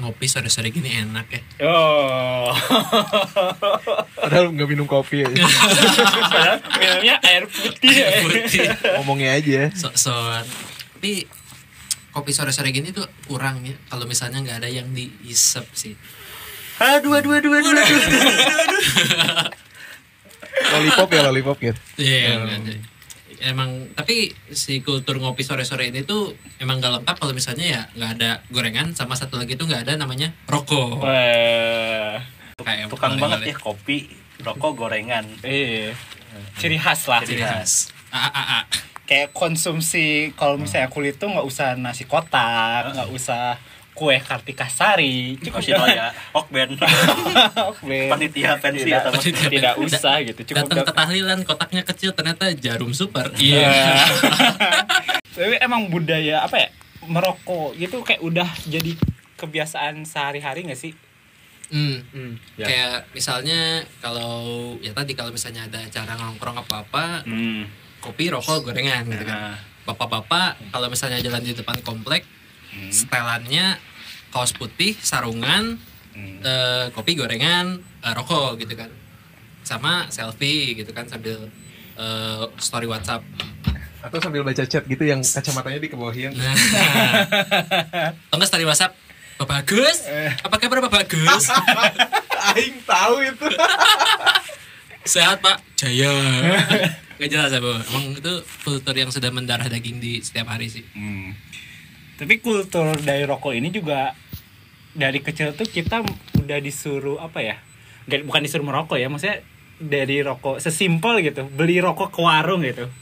Ngopi sore-sore gini enak ya. Oh. Padahal nggak minum kopi ya. Padahal minumnya air putih. ya. Putih. Ngomongnya aja. Sok-sokan. Tapi kopi sore-sore gini tuh kurang ya. Kalau misalnya nggak ada yang diisep sih. Aduh, aduh, aduh, aduh, aduh. Lollipop ya lollipop gitu. Iya, nggak ada. Emang tapi si kultur ngopi sore-sore ini tuh emang gak lengkap kalau misalnya ya nggak ada gorengan sama satu lagi tuh nggak ada namanya rokok. Wah. Kayak Tukang banget ya kopi, rokok, gorengan. Iya. Ciri khas lah. Ciri khas. Ah, ah, ah. Kayak konsumsi kalau misalnya kulit tuh nggak usah nasi kotak, nggak usah kue kartika sari, cukup Yoshinoya, Okben, Oke. panitia pensi Tidak. atau Tidak usah gitu, cukup Datang ke tahlilan kotaknya kecil ternyata jarum super. Iya. Iya. Tapi emang budaya apa ya merokok gitu kayak udah jadi kebiasaan sehari-hari nggak sih? Hmm. ya. Kayak misalnya kalau ya tadi kalau misalnya ada acara nongkrong apa-apa, Hmm. kopi, rokok, gorengan gitu kan. Nah, Bapak-bapak kalau misalnya jalan di depan komplek, setelannya kaos putih, sarungan, Hmm. eh, kopi, gorengan, eh, rokok gitu kan. Sama selfie gitu kan sambil eh, story WhatsApp. Atau sambil baca chat gitu yang kacamatanya dikebawahin. Nah. Atau nggak story WhatsApp Bapak Agus, apa kabar Bapak Agus? Aing tahu itu. Sehat Pak, jaya. Gak jelas ya, Bu. Emang itu kultur yang sudah mendarah daging di setiap hari sih. Hmm. Tapi kultur dari rokok ini juga dari kecil tuh kita udah disuruh apa ya? Bukan disuruh merokok ya, maksudnya dari rokok sesimpel gitu, beli rokok ke warung gitu.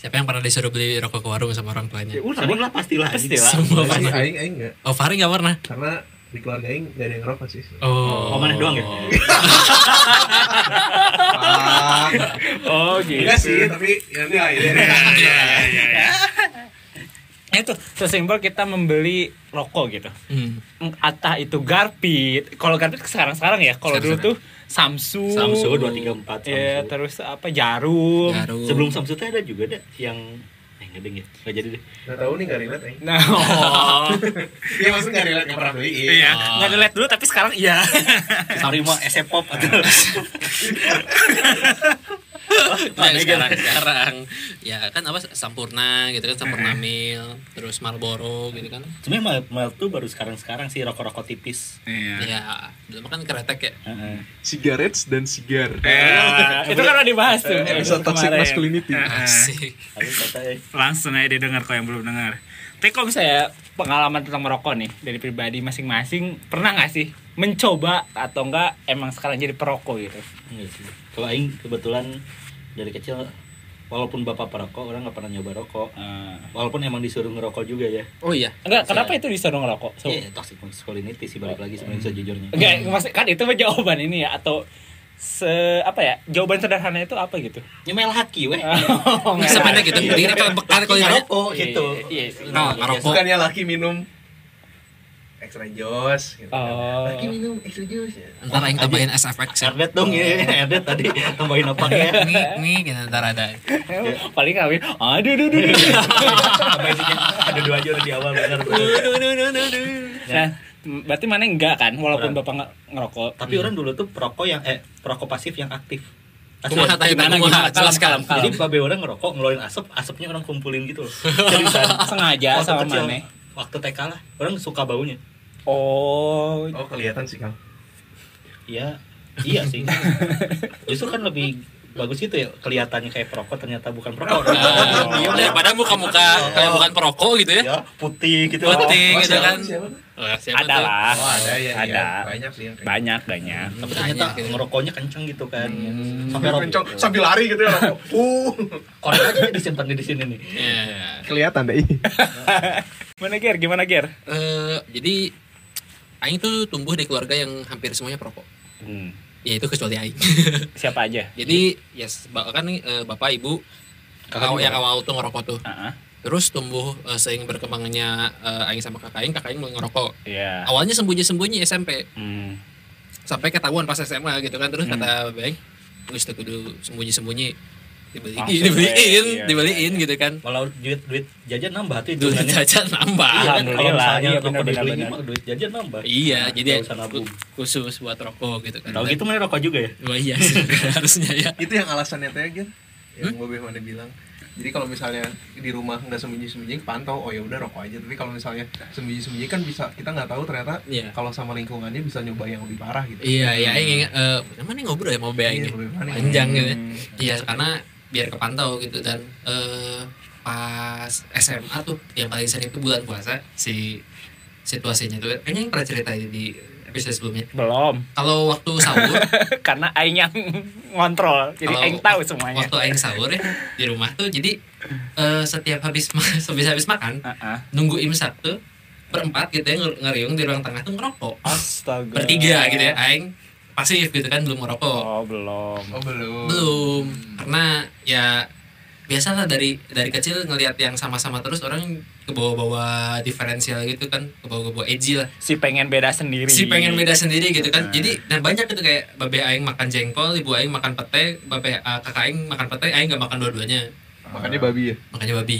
Siapa yang pernah disuruh beli rokok ke warung sama orang tuanya? Ya udah, sering lah pastilah. pastilah. Semua pernah. aing aing enggak. Oh, Fahri gak pernah? Karena di keluarga aing gak ada yang ngerokok sih. Oh, Oh, mana doang ya? Oh gitu. enggak sih, tapi ya enggak ya. Itu sesimpel kita membeli rokok gitu. Hmm. Atau itu Garpit. Kalau Garpit sekarang-sekarang ya. Kalau dulu tuh Samsu. Samsu 234 Iya, Samsu. terus apa Jarum. Jarum. Sebelum Samsu tuh ada juga deh yang eh enggak deh ya. Enggak jadi deh. Enggak tahu nih enggak relate aing. Nah, oh. Iya maksudnya enggak relate enggak pernah beli. Iya, nggak dilihat dulu tapi sekarang iya. Sorry mah SF pop atau Nah, sekarang, sekarang ya kan apa Sampurna gitu kan Sampurna Mil terus Marlboro gitu kan Sebenarnya mal, mal tuh baru sekarang-sekarang sih rokok-rokok tipis. Iya. ya dulu kan kretek ya Heeh. Cigarettes dan sigar. Eh, itu kan udah dibahas tuh. Episode toxic kemarin. masculinity. Kata eh, Langsung aja didengar kok yang belum dengar. Tapi kalau misalnya pengalaman tentang merokok nih dari pribadi masing-masing pernah nggak sih mencoba atau enggak emang sekarang jadi perokok gitu? sih. Kalau aing kebetulan dari kecil walaupun bapak perokok orang nggak pernah nyoba rokok. Walaupun emang disuruh ngerokok juga ya. oh iya Enggak, kenapa itu disuruh ngerokok? So, Iya, toxic masculinity sih balik lagi sebenarnya sejujurnya. Enggak, maksud kan itu mah jawaban ini ya atau se apa ya jawaban sederhana itu apa gitu Nyemel haki weh. oh, sependek gitu jadi kalau bekal kalau Ngerokok gitu. iya, iya, iya. Ngerokok. Bukannya laki minum extra jos gitu. kan. Oh. Laki minum extra jos ya. ntar yang tambahin SFX ya Erdet dong ya, Erdet tadi tambahin apa ya? nih nih kita ntar ada paling kawin aduh aduh aduh. Ada dua aja udah di awal benar. nah berarti mana enggak kan walaupun Orang. bapak nggak ngerokok Tapi orang dulu tuh perokok yang eh perokok pasif yang aktif. Kumaha tadi Gimana, gimana? jelaskan Kalem, kalem. Jadi babe orang ngerokok ngeluarin asap, asapnya orang kumpulin gitu loh. Seriusan. sengaja sama mana Waktu TK lah, orang suka baunya. Oh Oh kelihatan sih kang. Iya, iya sih. Justru kan lebih bagus itu ya kelihatannya kayak perokok ternyata bukan perokok. Nah, daripada muka-muka kayak bukan perokok gitu ya ya putih gitu. Putih Oh, gitu siapa? kan Siapa? Oh, siapa ada lah Oh ada ya. ada iya. Banyak sih yang kayak banyak banyak Tapi ternyata Banyak gitu. ngerokoknya kenceng gitu kan. Hmm. Sampai rokok. Kencang, sambil lari gitu ya. Uh. Korek aja disimpan di sini nih. Iya. Kelihatan deh. mana ger gimana ger Eh, jadi Aing tuh tumbuh di keluarga yang hampir semuanya perokok. Hmm. ya itu kecuali aing Siapa aja? jadi yes nih eh, bapak ibu Kakak yang awal tuh ngerokok tuh Heeh. terus tumbuh eh, seiring berkembangnya eh, aing sama kakak aing kakak aing mulai ngerokok Iya. awalnya sembunyi-sembunyi SMP Hmm. sampai ketahuan pas SMA gitu kan terus Hmm. kata wis tuh kudu sembunyi-sembunyi dibeliin dibeliin iya, dibeliin iya, gitu kan Kalau duit duit jajan nambah tuh duit jajan nambah Iya kan? Alhamdulillah, Kalau misalnya iya, rokok benar-benar, dibeli benar. mah duit jajan nambah. iya Nah, jadi khusus buat rokok gitu kan Tahu gitu mana rokok juga ya? Wah iya sih, harusnya ya itu yang alasannya teh Gin yang Hmm? Bobe mana bilang jadi kalau misalnya di rumah nggak sembunyi-sembunyi pantau oh ya udah rokok aja tapi kalau misalnya sembunyi-sembunyi kan bisa kita nggak tahu ternyata Iya. kalau sama lingkungannya bisa nyoba yang lebih parah gitu Iya, iya, ingat eh mana ngobrol ya mau Iya, Bobe mana. panjang gitu. ya. Hmm. Iya, karena biar kepantau gitu dan eh pas SMA tuh yang paling sering itu bulan puasa si situasinya tuh kayaknya yang pernah cerita di episode sebelumnya. Belum. Kalau waktu sahur, Karena aing yang ngontrol. Jadi aing tahu semuanya. Waktu aing sahur ya di rumah tuh jadi eh, setiap habis habis habis makan Heeh. nunggu imsak tuh berempat gitu ya nger- ngeriung di ruang tengah tuh ngerokok. Astaga. Bertiga gitu ya, aing pasif gitu kan belum ngerokok. Oh, belum. oh belum. Belum. Karena ya biasalah dari dari kecil ngelihat yang sama-sama terus orang ke bawah-bawah diferensial gitu kan ke bawah-bawah edgy lah. Si pengen beda sendiri. si pengen beda sendiri gitu kan. Nah. jadi dan banyak itu kayak babe aing makan jengkol ibu aing makan pete babe ah, kakak aing makan pete aing nggak makan dua-duanya. Makanya babi ya? Makanya babi.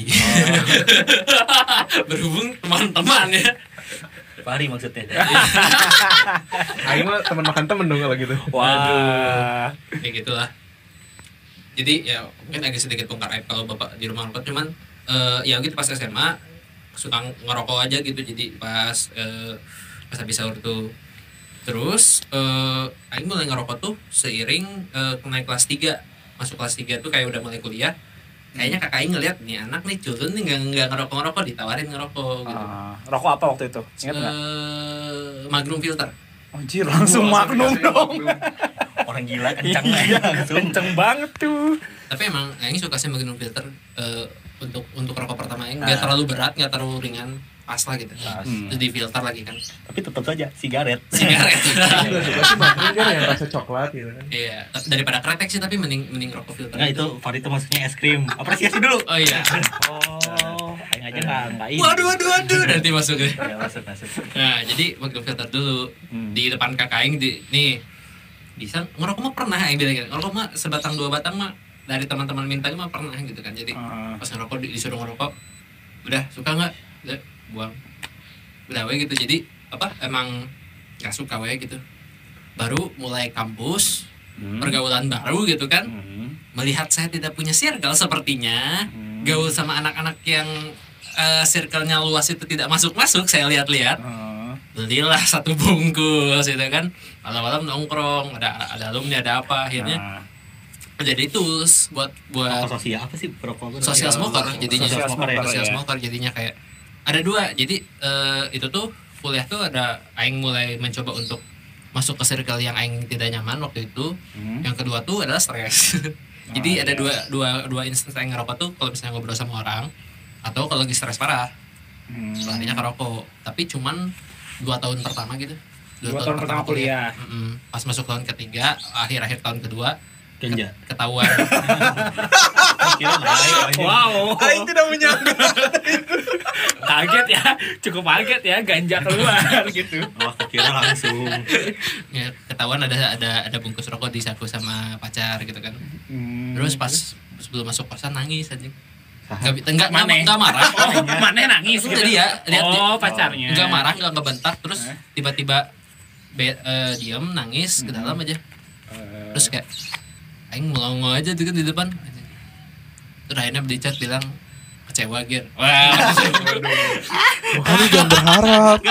Berhubung teman-teman ya Pari maksudnya. Aing mah teman makan temen dong kalau gitu. Wah. kayak gitulah. Jadi ya mungkin agak sedikit bongkar aib kalau bapak di rumah ngerokok cuman eh, ya gitu pas SMA suka ngerokok aja gitu. Jadi pas eh, pas habis sahur tuh. Terus eh Aing mulai ngerokok tuh seiring eh, naik kelas 3 masuk kelas 3 tuh kayak udah mulai kuliah kayaknya kakak ngeliat nih anak nih culun nih nggak nggak ngerokok ngerokok ditawarin ngerokok gitu Ah, rokok apa waktu itu? Ingat nggak? Eh, Magnum filter Anjir, langsung magnum dong. Orang gila kencang Iya, langsung. kenceng banget tuh. tapi emang Aing suka sih Magnum filter eh, untuk untuk rokok pertama Aing nggak terlalu berat nggak terlalu ringan pas lah gitu Pas. Hmm. terus di filter lagi kan Tapi tetap saja sigaret. sigaret sih makan kan yang rasa coklat gitu kan iya daripada kretek sih tapi mending mending rokok filter Enggak itu Fari itu maksudnya es krim. Apresiasi dulu. oh iya Oh, aja nggak nggak ini. waduh waduh waduh nanti masuk deh Ya masuk masuk. nah jadi Magnum filter dulu Hmm. di depan kakak Aing di nih bisa ngerokok mah pernah Aing bilang gitu ngerokok mah sebatang dua batang mah dari teman-teman minta mah pernah gitu kan jadi Ah. pas ngerokok di- disuruh ngerokok udah suka nggak buang. Udah we gitu. Jadi apa emang nggak suka we gitu. Baru mulai kampus Hmm. pergaulan baru gitu kan. Hmm. melihat saya tidak punya circle sepertinya Hmm. gaul sama anak-anak yang eh, circle-nya luas itu tidak masuk-masuk saya lihat-lihat. Ah. belilah satu bungkus gitu kan. Malam-malam nongkrong ada ada alumni ada apa akhirnya. Nah, jadi tools buat buat sosial apa sih? Sosial smoker jadinya. Social smoker, ya. smoker jadinya kayak ada dua jadi eh, itu tuh kuliah tuh ada aing mulai mencoba untuk masuk ke circle yang aing tidak nyaman waktu itu Hmm. yang kedua tuh adalah stres jadi Ah, ada iya. dua dua dua instance aing ngerokok tuh kalau misalnya ngobrol sama orang atau kalau lagi stres parah Hmm. larinya ke rokok tapi cuman dua tahun pertama gitu Dua tahun pertama kuliah. Mm-mm. pas masuk tahun ketiga akhir-akhir tahun kedua Ganja. ketahuan. Wow. Aing tidak menyangka kaget ya, cukup kaget ya ganja keluar gitu. Wah, kira langsung. ya, ketahuan ada ada ada bungkus rokok di saku sama pacar gitu kan Hmm. terus pas sebelum masuk kosan nangis anjing Saha? nggak bi- nggak Maneh. nggak marah Oh, mana nangis Itu gitu. dia, lihat oh, pacarnya. nggak marah nggak ngebentak terus tiba-tiba be, eh, diem nangis ke dalam aja Eh, terus kayak aing melongo aja tuh kan di depan. Terus akhirnya di chat bilang kecewa gir. Wah Kamu jangan berharap.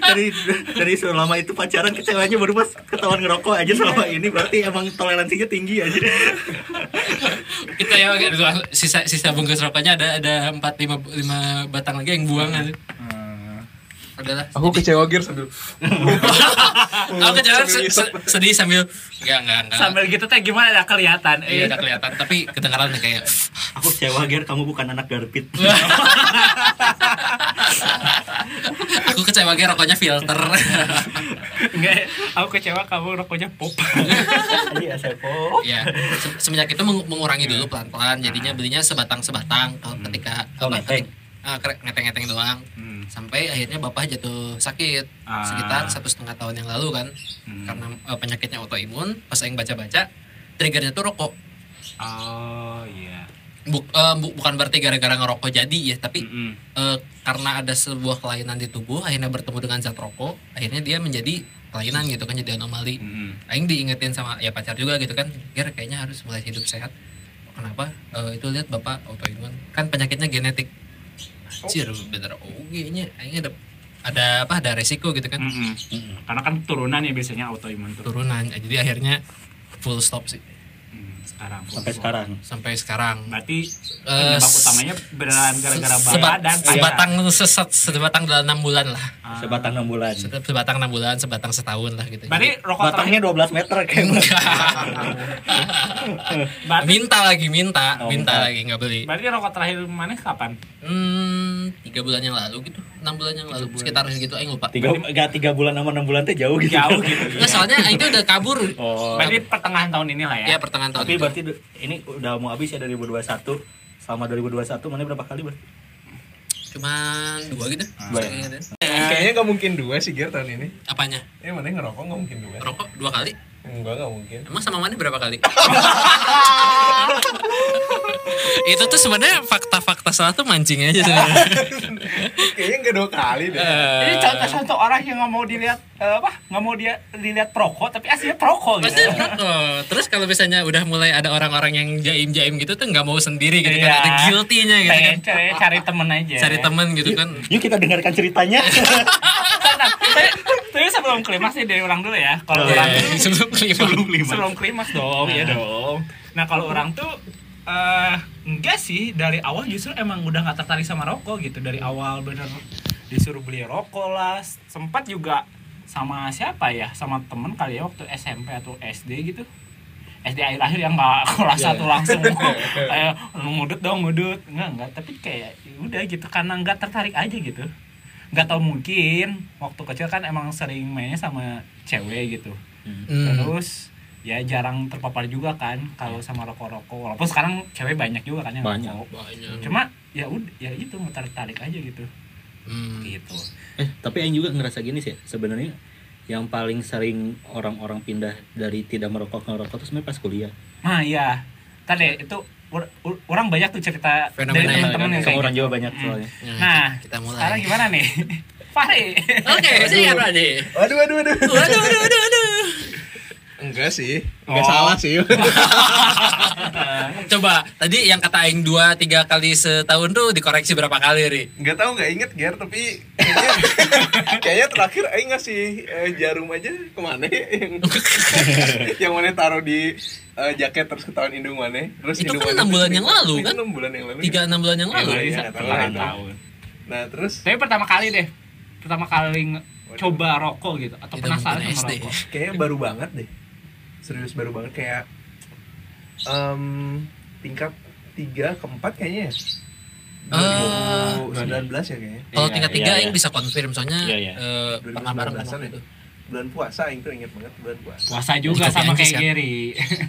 Dari dari selama itu pacaran kecewanya baru pas ketahuan ngerokok aja selama ini. Berarti emang toleransinya tinggi aja. kita ya sisa sisa bungkus rokoknya ada ada empat lima lima batang lagi yang buang aja adalah Aku kecewa gear sambil aku kecewa Sambil se- se- sedih sambil enggak enggak enggak Sambil gitu teh gimana ada kelihatan. iya udah kelihatan tapi kedengaran kayak Aku kecewa Ger, kamu bukan anak Garpit. aku kecewa ge rokoknya filter Enggak, aku kecewa kamu rokoknya pop. Iya, sepo. ya se- semenjak itu meng- mengurangi dulu pelan-pelan jadinya belinya sebatang-sebatang kalau ketika Oh, ngeteng. ah, kere- ngeteng-ngeteng doang Hmm. Sampai akhirnya bapak jatuh sakit Ah. sekitar satu setengah tahun yang lalu kan Hmm. karena eh, penyakitnya autoimun pas yang baca-baca triggernya tuh rokok Oh iya. Buk- eh, bu- bukan berarti gara-gara ngerokok jadi ya tapi Mm-mm. eh, karena ada sebuah kelainan di tubuh akhirnya bertemu dengan zat rokok akhirnya dia menjadi kelainan gitu kan jadi anomali Mm-mm. Aing diingetin sama ya pacar juga gitu kan Ger kayaknya harus mulai hidup sehat kenapa Eh, itu lihat bapak autoimun kan penyakitnya genetik Anjir bener. Oh kayaknya Aing ada ada apa ada resiko gitu kan? Mm-mm. Karena kan turunan ya biasanya autoimun turunan jadi akhirnya full stop sih. Hmm, sekarang. Sampai sekarang. sampai sekarang Berarti Eh, penyebab s- utamanya beneran gara-gara se- badan sebat- dan sebatang sesat sebatang dalam enam bulan lah Ah. Sebatang 6 bulan. Se- sebatang enam bulan sebatang setahun lah gitu Berarti rokok Batangnya 12 meter kayak Berarti, minta lagi minta Oh, minta minta. lagi nggak beli berarti rokok terakhir mana kapan? hmm tiga bulan yang lalu gitu enam bulan yang lalu sekitar segitu Aing lupa tiga gak tiga bulan sama enam bulan teh jauh gitu Jauh gitu. Nggak, soalnya tuh udah kabur oh Berarti pertengahan tahun ini lah ya. ya pertengahan tahun tapi itu. Berarti ini udah mau habis ya 2021 selama 2021 mana berapa kali ber cuman dua gitu Dua Saya ya? ya. Kayaknya nggak mungkin dua sih Ger tahun ini. apanya Eh mana ngerokok nggak mungkin dua. rokok dua kali Enggak nggak mungkin. emang sama mana berapa kali itu tuh sebenarnya fakta-fakta salah tuh mancing aja sebenarnya Kayaknya nggak dua kali deh. Ini contoh-contoh orang yang nggak mau dilihat eh, apa? Nggak mau dia dilihat perokok tapi aslinya perokok gitu. Pasti rokok. Terus kalau misalnya udah mulai ada orang-orang yang jaim-jaim gitu tuh nggak mau sendiri gitu kan, Iya. ada guilty-nya gitu kan. Cari, cari temen aja. Cari temen gitu kan. yuk kita dengarkan ceritanya tapi, tapi sebelum klimaks nih dari ulang dulu ya. Kalau Iya, orang sebelum kelima. sebelum klimaks dong, ya dong. Nah kalau orang tuh eh enggak sih. Dari awal justru emang udah nggak tertarik sama rokok gitu. Dari awal bener disuruh beli rokok lah. Sempat juga sama siapa ya? Sama temen kali ya waktu SMP atau SD gitu. SD akhir-akhir yang nggak kelas satu langsung. Kayak ngudut dong ngudut. Enggak enggak tapi kayak ya udah gitu. Karena nggak tertarik aja gitu nggak tahu mungkin waktu kecil kan emang sering mainnya sama cewek gitu Hmm. terus ya jarang terpapar juga kan kalau sama rokok-rokok walaupun sekarang cewek banyak juga kan yang Banyak. rokok Banyak. cuma ya udah ya itu mau tertarik aja gitu Hmm. gitu eh tapi yang juga ngerasa gini sih sebenarnya yang paling sering orang-orang pindah dari tidak merokok ke merokok itu sebenarnya pas kuliah nah iya tadi itu orang banyak tuh cerita Fenomena dari yang- teman-teman yang Sama kayak orang gitu. Jawa banyak Hmm. soalnya nah kita mulai. sekarang gimana nih Fahri Oke, siap Adi. Waduh waduh waduh. Waduh, waduh, waduh, waduh. Enggak sih. Enggak Oh. salah sih. Coba, tadi yang kata Aing dua tiga kali setahun tuh dikoreksi berapa kali, Ri? Enggak tahu enggak inget Ger tapi kayaknya kayaknya terakhir aing ngasih eh, jarum aja ke mana ya? yang yang mana taruh di eh, jaket terus ketahuan hidung mana terus Itu hidung kan enam bulan yang lalu, itu kan? enam bulan yang lalu Tiga enam bulan yang lalu. Iya, lah. tahun nah terus tapi pertama kali deh pertama kali coba rokok gitu atau Itu penasaran sama SD. rokok kayaknya baru banget deh serius baru banget kayak em, tingkat tiga keempat kayaknya ya Eh, 2019 ya kayaknya Kalau Iya, tingkat iya, tiga. Aing bisa konfirm soalnya Iya, iya. eh, pernah bareng 2019-an waktu ya. itu. bulan puasa tuh inget banget bulan puasa puasa juga Cukup sama kayak kan? Gary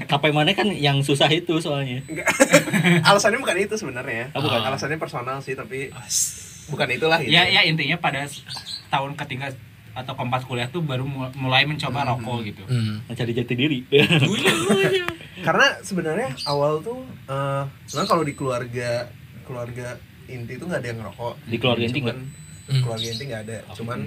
KP mana kan yang susah itu soalnya Enggak. alasannya bukan itu sebenarnya Oh, bukan. alasannya personal sih tapi bukan itulah gitu ya ya intinya pada tahun ketiga atau keempat kuliah tuh baru mu- mulai mencoba rokok gitu. Hmm. mencari jati diri. Karena sebenarnya awal tuh eh sebenarnya kalau di keluarga keluarga inti tuh nggak ada yang ngerokok. Di keluarga inti Hmm. keluarga inti nggak ada. Cuman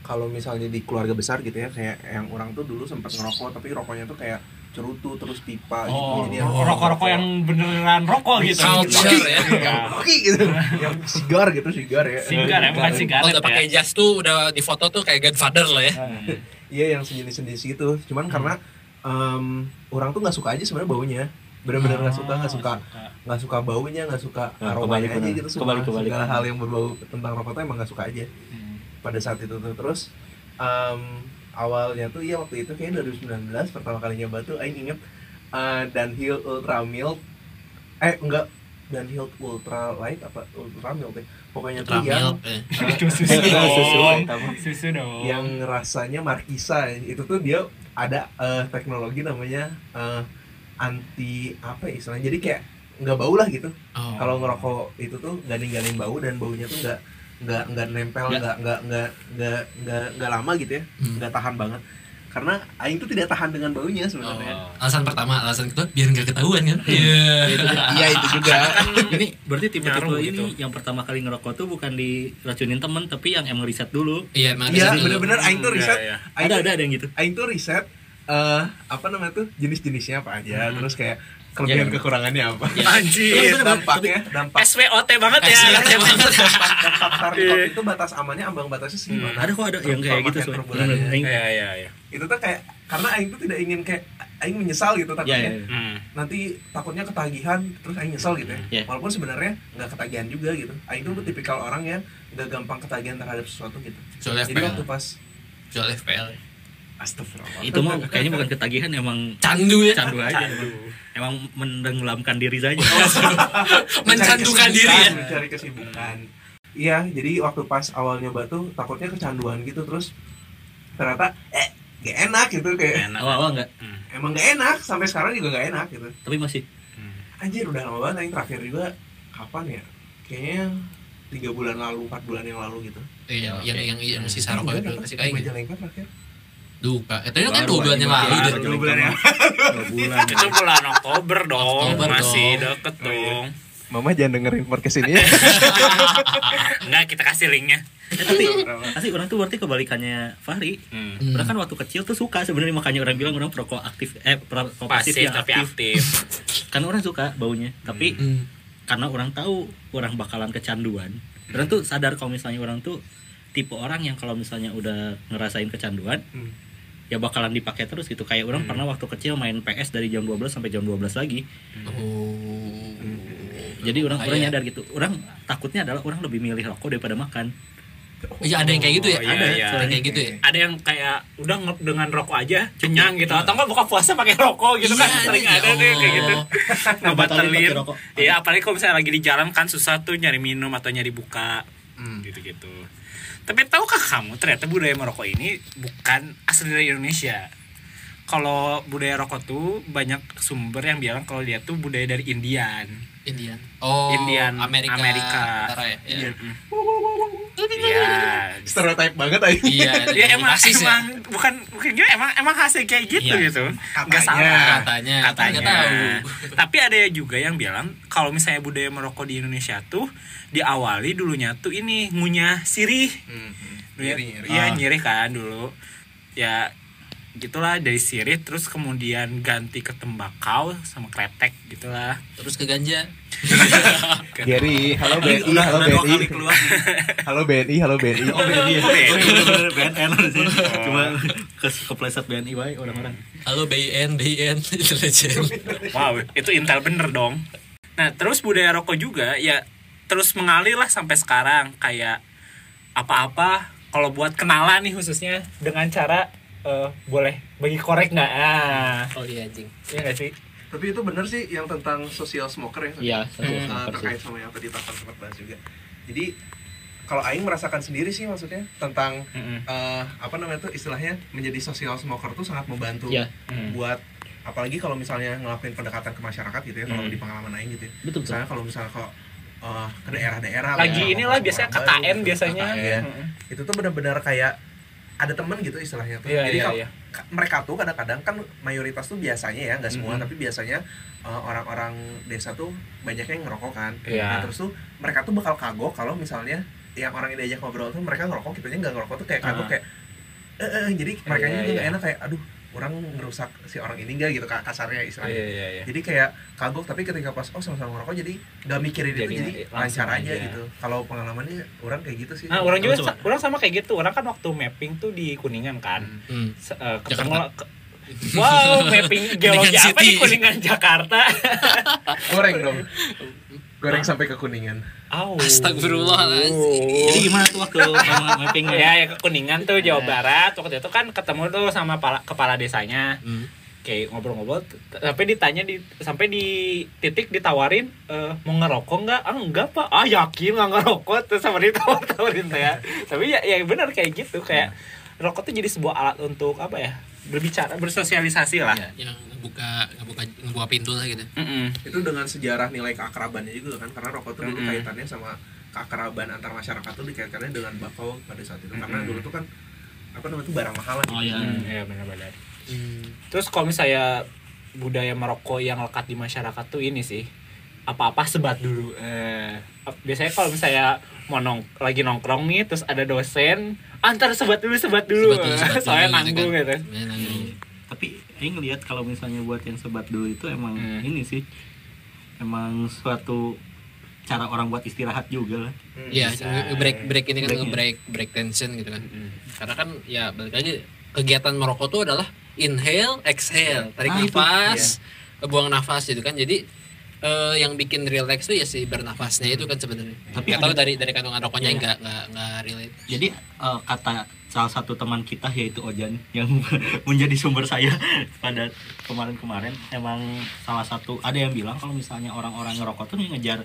kalau misalnya di keluarga besar gitu ya kayak yang orang tuh dulu sempat ngerokok tapi rokoknya tuh kayak cerutu terus pipa oh gitu yang rokok-rokok yang beneran rokok gitu. Culture ya. yang oke gitu. Yang sigar gitu sigar ya. Sigar ya bukan Oh, sigaret udah pakai ya jas tuh udah di foto tuh kayak Godfather lah ya. iya yang sejenis-sejenis gitu. Cuman karena em, orang tuh nggak suka aja sebenarnya baunya. Bener-bener nggak suka nggak suka. nggak suka. Baunya nggak suka Nah, aromanya kebalik aja bener. gitu. Suka Kebalik, kebalik. segala hal yang berbau tentang rokok tuh emang nggak suka aja. Hmm. pada saat itu tuh. Terus em, awalnya tuh iya waktu itu kayak 2019 pertama kali nyoba tuh Aing inget eh, Dunhill Ultra Milk eh enggak Dunhill Ultra Light apa Ultra Milk deh. Pokoknya Ultra tuh yang milk, eh. eh, susu eh, dong. susu, utama. Susu dong. yang rasanya markisa itu tuh dia ada eh, teknologi namanya eh, anti apa ya istilahnya jadi kayak nggak bau lah gitu Oh. kalau ngerokok itu tuh nggak ninggalin bau dan baunya tuh nggak nggak nggak nempel Nggak. nggak nggak nggak nggak nggak lama gitu ya Hmm. nggak tahan banget karena aing tuh tidak tahan dengan baunya Oh. sebenarnya Alasan pertama, alasan kedua biar nggak ketahuan kan? Iya. iya itu juga ini berarti tipe-tipe Nyaru ini gitu. yang pertama kali ngerokok tuh bukan diracunin temen tapi yang emang riset dulu Iya, emang iya bener-bener aing tuh Iya, riset iya. aing ada ada ada yang gitu aing tuh riset eh apa namanya tuh jenis-jenisnya apa aja Hmm. terus kayak kelebihan Iya. kekurangannya apa Anjir. terus dampaknya dampak SWOT banget ya. Dampak target Iya. itu batas amannya ambang batasnya segimana ada kok ada yang kayak gitu soalnya bulannya. Bener-bener, aing- Iya iya iya. itu tuh kayak karena aing tuh tidak ingin kayak aing menyesal gitu takutnya iya, iya. Hmm. nanti takutnya ketagihan terus aing nyesel gitu ya Iya. walaupun sebenarnya nggak ketagihan juga gitu aing tuh tipikal orang yang nggak gampang ketagihan terhadap sesuatu gitu Soal jadi FPL. waktu pas Soal FPL. astagfirullah itu mah kayaknya bukan ketagihan emang Candu ya. candu aja Candu. Emang, menenggelamkan diri saja. Mencandukan diri. ya. mencari kesibukan. Iya jadi waktu pas awal nyoba tuh takutnya kecanduan gitu terus ternyata eh gak enak gitu kayak. Enak. awal-awal enggak emang gak enak sampai sekarang juga gak enak gitu. Tapi masih? Anjir udah lama banget yang terakhir juga kapan ya? Kayaknya tiga bulan lalu empat bulan yang lalu gitu. Iya, Oke. yang yang yang sisa rokok itu kasih kayak gitu. Majalengka terakhir Duka. Itu kan Baru dua bulan yang lalu dua bulan yang dua bulan Itu bulan Oktober dong. Oktober Masih dong. deket Oh, iya. dong. Mama jangan dengerin podcast ini ya Enggak, kita kasih linknya. Eh, tapi asli orang tuh berarti kebalikannya Fahri Hmm. Hmm. Orang kan waktu kecil tuh suka sebenarnya makanya orang bilang orang perokok aktif eh perokok pasif Pasif yang tapi aktif. aktif. Karena orang suka baunya. Tapi Hmm. karena orang tahu orang bakalan kecanduan. Orang tuh sadar kalau misalnya orang tuh tipe orang yang kalau misalnya udah ngerasain kecanduan Hmm. Ya bakalan dipakai terus gitu. Kayak orang pernah waktu kecil main PS dari jam 12 sampai jam 12 lagi. Oh. Jadi orang orang Bahaya. nyadar gitu. Orang takutnya adalah orang lebih milih rokok daripada makan. Iya ada yang kayak gitu ya. Oh, iya, ada iya. soalnya kayak gitu ya. Ada yang kayak udah nge- dengan rokok aja kenyang gitu atau enggak buka puasa pakai rokok gitu kan Iya, sering iya. ada deh kayak gitu. Oh. Ngebatalin. Iya, apalagi kalau misalnya lagi di jalan kan susah tuh nyari minum atau nyari buka Hmm. gitu-gitu. Tapi tahukah kamu ternyata budaya merokok ini bukan asli dari Indonesia. Kalau budaya rokok tuh banyak sumber yang bilang kalau dia tuh budaya dari Indian. Indian. Oh. Indian, Amerika. Amerika. Utara ya. Iya. Iya. stereotype banget aja Iya, ya emang rasis ya. emang bukan bukan gini emang emang hasil kayak gitu Iya. gitu Katanya. nggak salah Katanya, katanya tahu. tapi ada juga yang bilang kalau misalnya budaya merokok di Indonesia tuh diawali dulunya tuh ini ngunyah sirih Dulu ya- Nyeri, nyeri. iya Ah. kan dulu ya gitulah dari sirih terus kemudian ganti ke tembakau sama kretek gitulah Terus ke ganja. Gary halo BNI Udah- halo udah BNI keluar. halo BNI halo BNI Oh BNI ya. Oh, BNI. BNN. Cuma ke kepleset BNI wae orang-orang. Halo BIN, BIN, intelijen. Wow, itu intel bener dong. Nah, terus budaya rokok juga ya terus mengalir lah sampai sekarang kayak apa-apa kalau buat kenalan nih khususnya dengan cara eh, boleh bagi korek nggak ah Oh iya anjing. iya nggak sih tapi itu bener sih yang tentang social smoker ya Iya, social Eh, smoker sih. terkait sama yang tadi Tapan sempat bahas juga jadi kalau Aing merasakan sendiri sih maksudnya tentang Mm-mm. eh, apa namanya tuh istilahnya menjadi social smoker tuh sangat membantu Iya. Hmm. buat apalagi kalau misalnya ngelakuin pendekatan ke masyarakat gitu ya kalau Hmm. di pengalaman Aing gitu ya Betul, misalnya kalau misalnya ke eh, ke daerah-daerah lagi ya, inilah orang biasanya baru KKN gitu, biasanya KKN. Mm-mm. itu tuh benar-benar kayak ada temen gitu istilahnya tuh Iya, jadi iya, kalau iya. ka- mereka tuh kadang-kadang kan mayoritas tuh biasanya ya nggak semua Mhm. tapi biasanya uh, orang-orang desa tuh banyak yang ngerokok kan Iya. nah, terus tuh mereka tuh bakal kagok kalau misalnya yang orang yang diajak ngobrol tuh mereka ngerokok kitanya nggak ngerokok tuh kayak kagok Ah. kayak eh, eh, jadi mereka Iya, juga iya. nggak enak kayak aduh orang ngerusak si orang ini nggak gitu ka- kasarnya iya istilahnya iya iya jadi kayak kagok tapi ketika pas oh sama-sama ngerokok jadi nggak mikirin itu Jadi jadi lancar aja aja. gitu kalau pengalamannya orang kayak gitu sih Nah, orang juga sa- orang sama kayak gitu. Orang kan waktu mapping tuh di Kuningan kan. Hmm. Se- eh, ketemu ke- Wow, mapping geologi apa di. Kuningan Jakarta? goreng dong goreng sampai ke kuningan Au. Astagfirullahaladzim. Jadi gimana tuh waktu sama mappingnya? Ya, ya ke Kuningan tuh Jawa Barat. Waktu itu kan ketemu tuh sama pala- kepala desanya. Hmm. kayak ngobrol-ngobrol sampai ditanya di sampai di titik ditawarin eh, mau ngerokok nggak ah enggak pak ah yakin nggak ngerokok terus sama ditawar tawarin saya tapi ya ya benar kayak gitu kayak rokok tuh jadi sebuah alat untuk apa ya berbicara bersosialisasi lah yang ngebuka ngebuka ngebuka pintu lah gitu Mm-mm. itu dengan sejarah nilai keakrabannya juga kan karena rokok tuh dulu Mm-mm. kaitannya sama keakraban antar masyarakat tuh dikaitkannya dengan bakau pada saat itu karena Mm-mm. dulu tuh kan apa namanya tuh barang mahal Oh iya. Hmm, iya benar-benar. Terus kalau misalnya budaya merokok yang lekat di masyarakat tuh ini sih apa-apa sebat dulu. Eh, biasanya kalau misalnya mau nong lagi nongkrong nih terus ada dosen antar sebat dulu sebat dulu, Sebat dulu, sebat dulu soalnya gitu nanggung kan. gitu. Ya, nanggung. Tapi Aing ngeliat kalau misalnya buat yang sebat dulu itu emang Hmm. ini sih emang suatu cara orang buat istirahat juga lah. Hmm. Iya, Bisa. break break ini kan Breaknya. break break tension gitu kan. Karena kan ya balik lagi kegiatan merokok tuh adalah inhale, exhale, tarik Ah, itu. nafas, buang nafas gitu kan. Jadi eh, yang bikin relax tuh ya si bernafasnya itu kan sebenarnya. Tapi tahu ada- dari dari kandungan rokoknya Iya. enggak enggak enggak relate. Jadi eh, kata salah satu teman kita yaitu Ojan yang menjadi sumber saya pada kemarin-kemarin emang salah satu ada yang bilang kalau misalnya orang-orang ngerokok tuh ngejar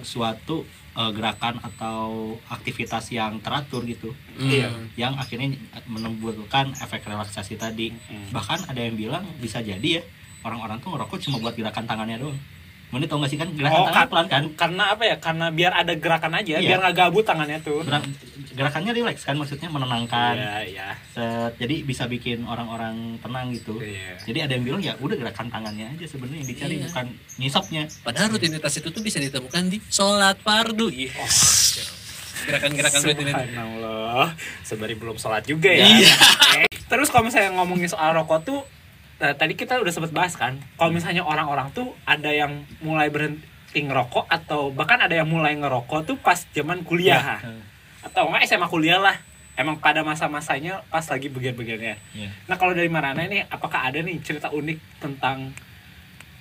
suatu eh, gerakan atau aktivitas yang teratur gitu Iya. Hmm. yang akhirnya menimbulkan efek relaksasi tadi bahkan ada yang bilang bisa jadi ya orang-orang tuh ngerokok cuma buat gerakan tangannya doang Mana tau gak sih kan gerakan Oh, tangan kan- pelan kan Karena apa ya? Karena biar ada gerakan aja, Iya. biar nggak gabut tangannya tuh. Gerak- gerakannya rileks kan maksudnya menenangkan Iya, iya. Set, jadi bisa bikin orang-orang tenang gitu Iya. jadi ada yang bilang ya udah gerakan tangannya aja sebenarnya yang dicari Iya. bukan ngisapnya Padahal rutinitas itu tuh bisa ditemukan di sholat fardu. Ih. Gerakan-gerakan rutinitas. Subhanallah, sebari belum sholat juga ya. Iya. Oke. Terus kalau misalnya ngomongin soal rokok tuh, eh, tadi kita udah sempat bahas kan, kalau misalnya orang-orang tuh ada yang mulai berhenti ngerokok atau bahkan ada yang mulai ngerokok tuh pas zaman kuliah, atau enggak SMA kuliah lah. Emang pada masa-masanya pas lagi bagian-bagiannya. Iya. Nah kalau dari Marana ini, apakah ada nih cerita unik tentang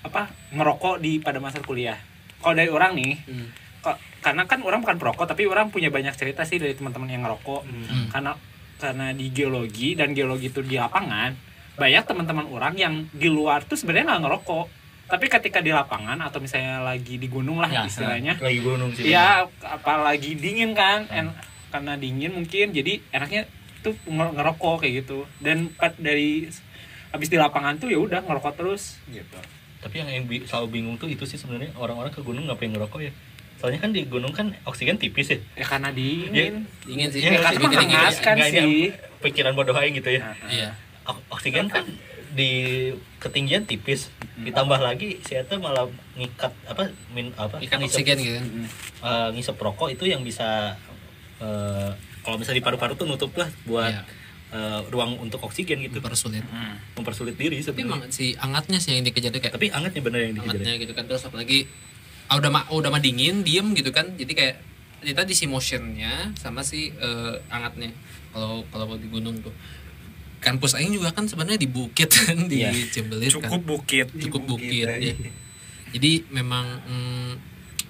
apa ngerokok di pada masa kuliah? Kalau dari orang nih, Hmm. kok karena kan orang bukan perokok tapi orang punya banyak cerita sih dari teman-teman yang ngerokok Hmm. karena karena di geologi dan geologi itu di lapangan banyak teman-teman orang yang di luar tuh sebenarnya nggak ngerokok. Tapi ketika di lapangan atau misalnya lagi di gunung lah Ya, istilahnya. lagi gunung sih ya apalagi dingin kan? En- karena dingin mungkin jadi enaknya tuh nger- ngerokok kayak gitu. Dan pat- dari habis di lapangan tuh ya udah ngerokok terus. Gitu. Tapi yang, yang bi- selalu bingung tuh itu sih sebenarnya orang-orang ke gunung ngapain ngerokok ya? Soalnya kan di gunung kan oksigen tipis ya. Ya karena dingin. Dingin sih. Ya, kan Dingin, dingin, kan sih. pikiran bodoh aja gitu ya. Nah, Iya. Oksigen kan di ketinggian tipis. Ditambah lagi saya tuh malah ngikat apa min apa Ikan ngisep- oksigen gitu. eh, ngisep rokok itu yang bisa eh, kalau misalnya di paru-paru tuh nutup lah buat Iya. eh, ruang untuk oksigen gitu. Dipersulit. mempersulit diri Tapi sebenarnya. si angatnya sih yang dikejar tuh kayak tapi angetnya bener yang dikejar. angatnya gitu kan. Terus apalagi ah, udah mah udah mah dingin diem gitu kan. Jadi kayak kita di si motionnya sama si eh, angatnya kalau kalau di gunung tuh kampus Aing juga kan sebenarnya di bukit kan di Iya. Cembelit cukup kan bukit. Cukup bukit Bukit, ya. jadi memang mm,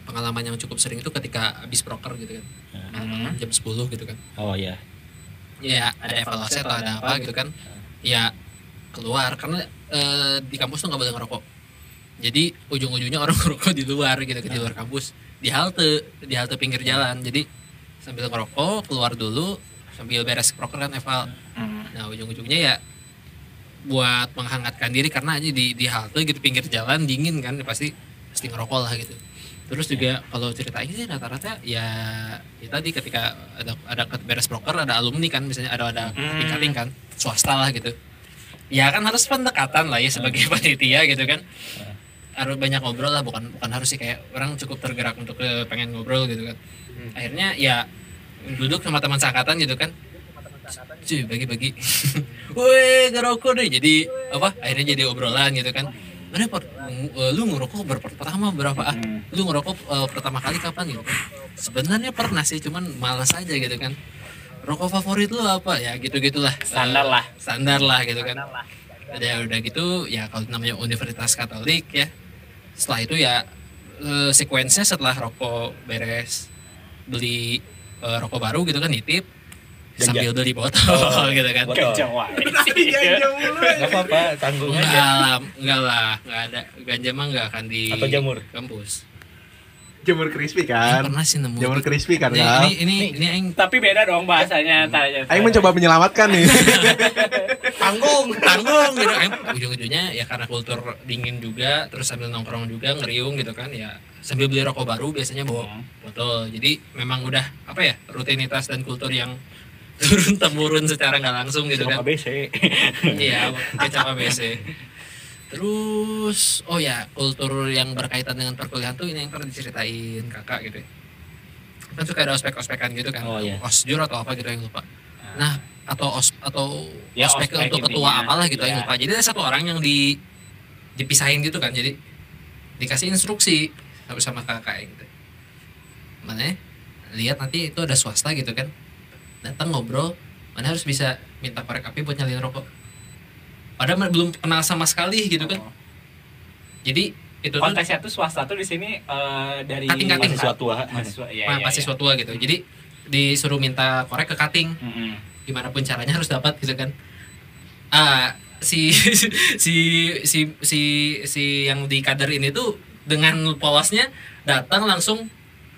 pengalaman yang cukup sering itu ketika habis proker gitu kan. Malam-malam jam 10 gitu kan. Oh ya ya ada evaluasi atau ada apa gitu kan. Ya keluar. Karena eh, di kampus tuh nggak boleh ngerokok. Jadi ujung-ujungnya orang ngerokok di luar gitu kan di luar kampus. Di halte di halte pinggir jalan. Jadi sambil ngerokok keluar dulu sambil beres proker kan eval nah ujung-ujungnya ya buat menghangatkan diri karena aja di di halte gitu pinggir jalan dingin kan ya pasti pasti ngerokok lah gitu. Terus juga kalau cerita ini sih rata-rata ya, ya tadi ketika ada ada beres proker ada alumni kan misalnya ada ada kating kan swasta lah gitu. Ya kan harus pendekatan lah ya sebagai panitia gitu kan. Harus banyak ngobrol lah bukan bukan harus sih kayak orang cukup tergerak untuk eh, pengen ngobrol gitu kan. Akhirnya ya duduk sama teman seangkatan gitu kan cuy bagi-bagi. Woi ngerokok deh. Jadi apa akhirnya jadi obrolan gitu kan. Mana per, eh, lu ngerokok ber pertama berapa ah? Lu ngerokok eh, pertama kali kapan gitu? Kan sebenarnya pernah sih cuman malas aja gitu kan. Rokok favorit lu apa? Ya gitu gitulah Standar lah. standar lah gitu kan. Udah udah gitu ya kalau namanya Universitas Katolik ya. Setelah itu ya eh, sekuensnya setelah rokok beres beli eh, rokok baru gitu kan nitip sambil beli botol gitu kan Ganja wae. Ganja mulu ya. Gak apa-apa, tanggung enggak aja. lah enggak lah enggak ada ganja mah enggak akan di Atau jamur? kampus Jamur crispy kan. pernah sih nemu Jamur crispy kan, ini, Kal? ini ini ini aing Tapi beda dong bahasanya tanya. Aing mencoba menyelamatkan nih. tanggung tanggung gitu Aing ujung-ujungnya ya karena kultur dingin juga terus sambil nongkrong juga ngeriung gitu kan ya sambil beli rokok baru biasanya bawa Hmm. botol jadi memang udah apa ya rutinitas dan kultur yang turun temurun secara nggak langsung gitu kan ABC. iya kecap ABC terus oh ya kultur yang berkaitan dengan perkuliahan tuh ini yang pernah diceritain kakak gitu ya. kan suka ada ospek-ospekan gitu kan Oh, iya. osjur atau apa gitu yang lupa nah atau os atau Ya, ospek, ospek untuk ketua intinya. apalah gitu yang Ya. lupa jadi ada satu orang yang di dipisahin gitu kan jadi dikasih instruksi sama sama kakak gitu mana lihat nanti itu ada swasta gitu kan datang ngobrol mana harus bisa minta korek api buat nyalin rokok padahal belum kenal sama sekali gitu kan Oh. jadi itu tuh Konteksnya tuh swasta tuh di sini eh, dari Kating-kating, Mahasiswa tua. Mahasiswa, iya, ma- iya, mahasiswa iya. tua gitu jadi disuruh minta korek ke cutting Mm-mm. gimana pun caranya harus dapat gitu kan ah si si si si si yang di kader ini tuh dengan polosnya datang langsung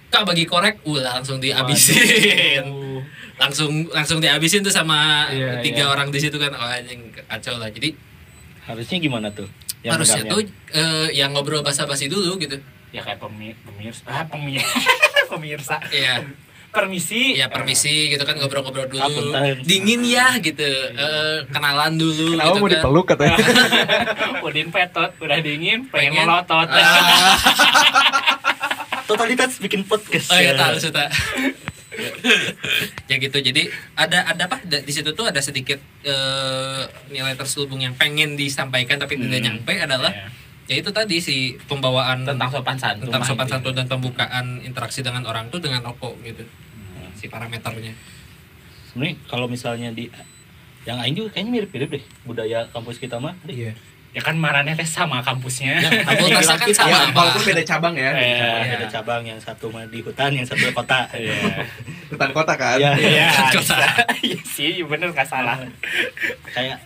kak bagi korek uh langsung dihabisin Waduh. Langsung langsung dihabisin tuh sama Iya, tiga iya. orang di situ kan oh anjing kacau lah jadi Harusnya gimana tuh? Yang harusnya tuh eh, yang ngobrol basa-basi dulu gitu Ya kayak pemi- pemirsa, ah pemirsa, pemirsa. Iya. Permisi. ya permisi gitu kan ngobrol-ngobrol dulu Apunten. dingin ya gitu Eh, kenalan dulu Kenapa gitu mau kan. dipeluk katanya? Udin petot, udah dingin, pengen, Pengen. melotot. Ah. Totalitas bikin podcast. Oh iya ya. tahu. ya gitu jadi ada ada apa di situ tuh ada sedikit eh, nilai terselubung yang pengen disampaikan tapi tidak Hmm. nyampe adalah Iya. ya itu tadi si pembawaan Tentang sopan santun. tentang sopan gitu. santun dan pembukaan interaksi dengan orang tuh dengan rokok gitu si parameternya Sebenarnya kalau misalnya di yang Aing juga kayaknya mirip-mirip deh budaya kampus kita mah. Iya. Ya kan marahnya teh sama kampusnya. fakultasnya kan sama Ya, walaupun beda cabang ya. Iya. Cabang, Ada cabang yang satu mah di hutan, yang satu di kota. Iya. Hutan kota kan. Iya. Iya, Kota. bisa. Iya sih, bener nggak salah. kayak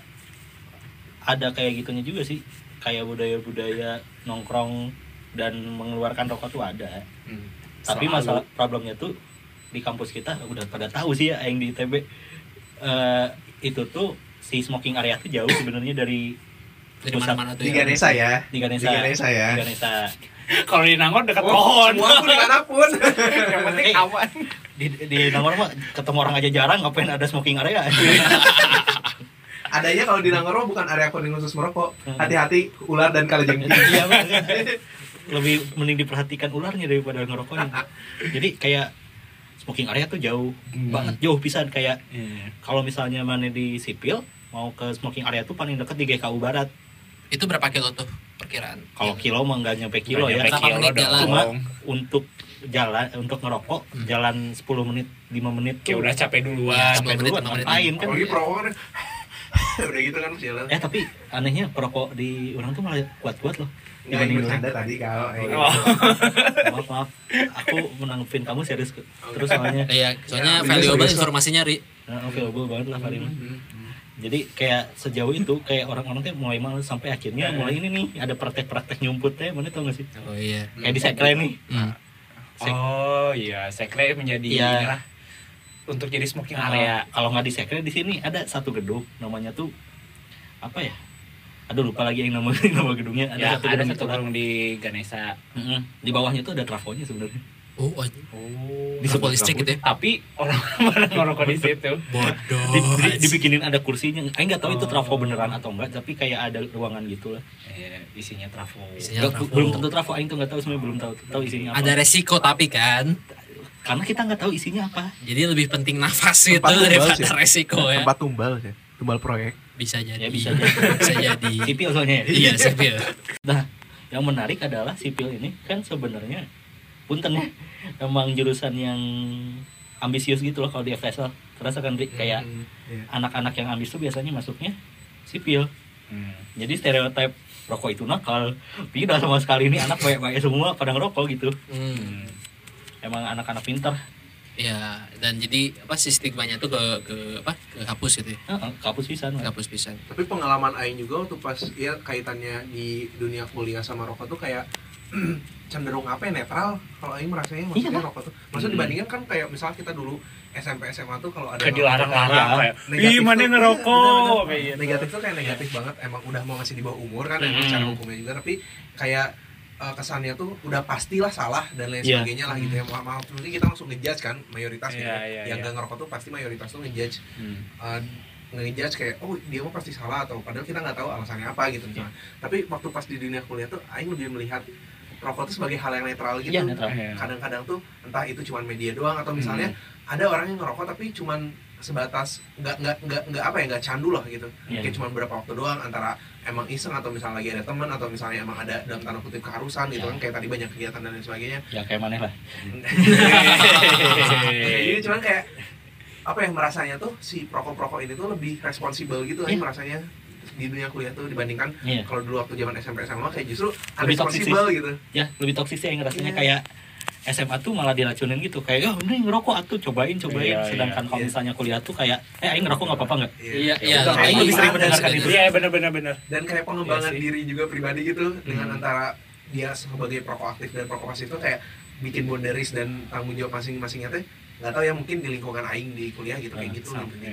ada kayak gitunya juga sih. Kayak budaya-budaya nongkrong dan mengeluarkan rokok tuh ada. Hmm. Tapi Selalu. masalah problemnya tuh di kampus kita udah pada tahu sih ya yang di ITB eh, itu tuh si smoking area tuh jauh sebenarnya dari dari mana-mana tuh Di ya. Ganesha ya. di Ganesha. Di Ganesha ya. Di Ganesha. Kalau di Nangor dekat Oh, pohon. Semua pun di mana pun. Yang penting Eh. aman. Di di Nangor mah ketemu orang aja jarang ngapain ada smoking area. Adanya kalau di Nangoro bukan area kuning khusus merokok. Hmm. Hati-hati ular dan kalajengking. Iya lebih mending diperhatikan ularnya daripada ngerokoknya. Jadi kayak smoking area tuh jauh Hmm. banget jauh pisan kayak Iya. kalau misalnya mana di sipil mau ke smoking area tuh paling dekat di GKU Barat. Itu berapa kilo tuh perkiraan Kalau kilo mah nggak nyampe kilo ya. Nggak nyampe Berapa menit jalan? Cuma untuk jalan untuk ngerokok Hmm. jalan 10 menit 5 menit Kayak tuh udah capek Iya, duluan. sampai 10 menit, duluan 5 menit. ngapain kan Apalagi perokok kan. Udah gitu kan jalan. eh tapi anehnya perokok di orang tuh malah kuat-kuat loh Nggak dibanding ini bercanda tadi kalau. eh, Oh. maaf maaf aku menanggepin kamu serius terus soalnya Iya, soalnya Ya, valuable informasinya ri. nah, available banget lah Farid mah. Hmm. Jadi kayak sejauh itu kayak orang-orang tuh mulai malu sampai akhirnya mulai ini nih ada praktek-praktek nyumput teh mana tau gak sih Oh iya. kayak di sekre nih Hmm. Oh iya, sekre menjadi Iya. inilah untuk jadi smoking Nah, area. kalau nggak di sekre di sini ada satu gedung namanya tuh apa ya aduh lupa lagi yang nama nama gedungnya ada ya, satu ada gedung satu itulah. gedung di Ganesha. Mm-mm. di bawahnya tuh ada trafonya sebenarnya Oh. Oh. di sekolah listrik gitu ya. Tapi orang mana ngerokok di situ. Bodoh. Di- di- dibikinin ada kursinya Aing nggak tahu itu trafo beneran atau enggak tapi kayak ada ruangan gitu lah Eh, isinya trafo. Isinya Nggak, trafo. belum tentu trafo Aing tuh nggak tahu sebenarnya belum tahu tahu isinya apa Ada resiko tapi kan. karena kita nggak tahu isinya apa Jadi lebih penting nafas itu Tempat tumbal daripada sih. resiko ya. Tempat tumbal sih. Tumbal proyek. Bisa jadi. Ya, bisa jadi. bisa jadi. sipil soalnya ya Iya, sipil. Nah, yang menarik adalah sipil ini kan sebenarnya punten ya emang jurusan yang ambisius gitu loh kalau di FSL. Terasa kan Ri? kayak Hmm. Iya. anak-anak yang ambis tuh biasanya masuknya sipil. Hmm. Jadi stereotip rokok itu nakal. Tidak sama sekali ini anak baik-baik semua pada ngerokok gitu. Hmm. Emang anak-anak pintar. ya dan jadi apa sih stigmanya tuh ke ke apa ke hapus gitu ya Heeh, kapus pisan ke hapus pisan tapi pengalaman Aing juga waktu pas ya kaitannya di dunia kuliah sama rokok tuh kayak cenderung apa ya netral kalau Aing merasanya maksudnya Iya. rokok tuh maksudnya dibandingkan kan kayak misalnya kita dulu SMP SMA tuh kalau ada kayak dilarang-larang Ya, kayak ih mana ngerokok kayak gitu. negatif tuh kayak negatif banget emang udah mau masih di bawah umur kan emang Hmm. secara hukumnya juga tapi kayak uh, kesannya tuh udah pastilah salah dan lain Iya. sebagainya lah gitu ya maaf maaf nanti kita langsung ngejudge kan mayoritas gitu Iya, iya, yang iya. gak ngerokok tuh pasti mayoritas tuh ngejudge Hmm. uh, ngejudge kayak oh dia mah pasti salah atau padahal kita nggak tahu alasannya apa gitu misalnya tapi waktu pas di dunia kuliah tuh Aing lebih melihat rokok tuh sebagai hal yang netral gitu Iya, netral. Iya. kadang-kadang tuh entah itu cuman media doang atau misalnya ada orang yang ngerokok tapi cuman sebatas nggak nggak nggak nggak apa ya nggak candu lah gitu Iya. kayak cuman beberapa waktu doang antara emang iseng atau misalnya lagi ada teman atau misalnya emang ada dalam tanda kutip keharusan gitu Iya. kan kayak tadi banyak kegiatan dan lain sebagainya ya kayak mana lah jadi cuman kayak apa yang merasanya tuh si perokok-perokok ini tuh lebih responsibel gitu kan Iya. merasanya di dunia kuliah tuh dibandingkan Iya. kalau dulu waktu zaman SMP SMA kayak justru Lebih toxic responsibel gitu ya lebih toksis ya yang rasanya Iya. kayak SMA tuh malah diracunin gitu kayak ya ini ngerokok atuh cobain cobain Iya, sedangkan iya. kalau Iya. misalnya kuliah tuh kayak eh aing ngerokok nggak apa-apa nggak iya iya Aing kayak lebih sering gitu. mendengarkan itu iya bener bener bener dan kayak pengembangan Iya sih. diri juga pribadi gitu dengan Hmm. antara dia sebagai perokok aktif dan pasif tuh kayak bikin boundaries dan tanggung jawab masing-masingnya teh nggak tahu ya mungkin di lingkungan aing di kuliah gitu kayak Ah, gitu sama, gitu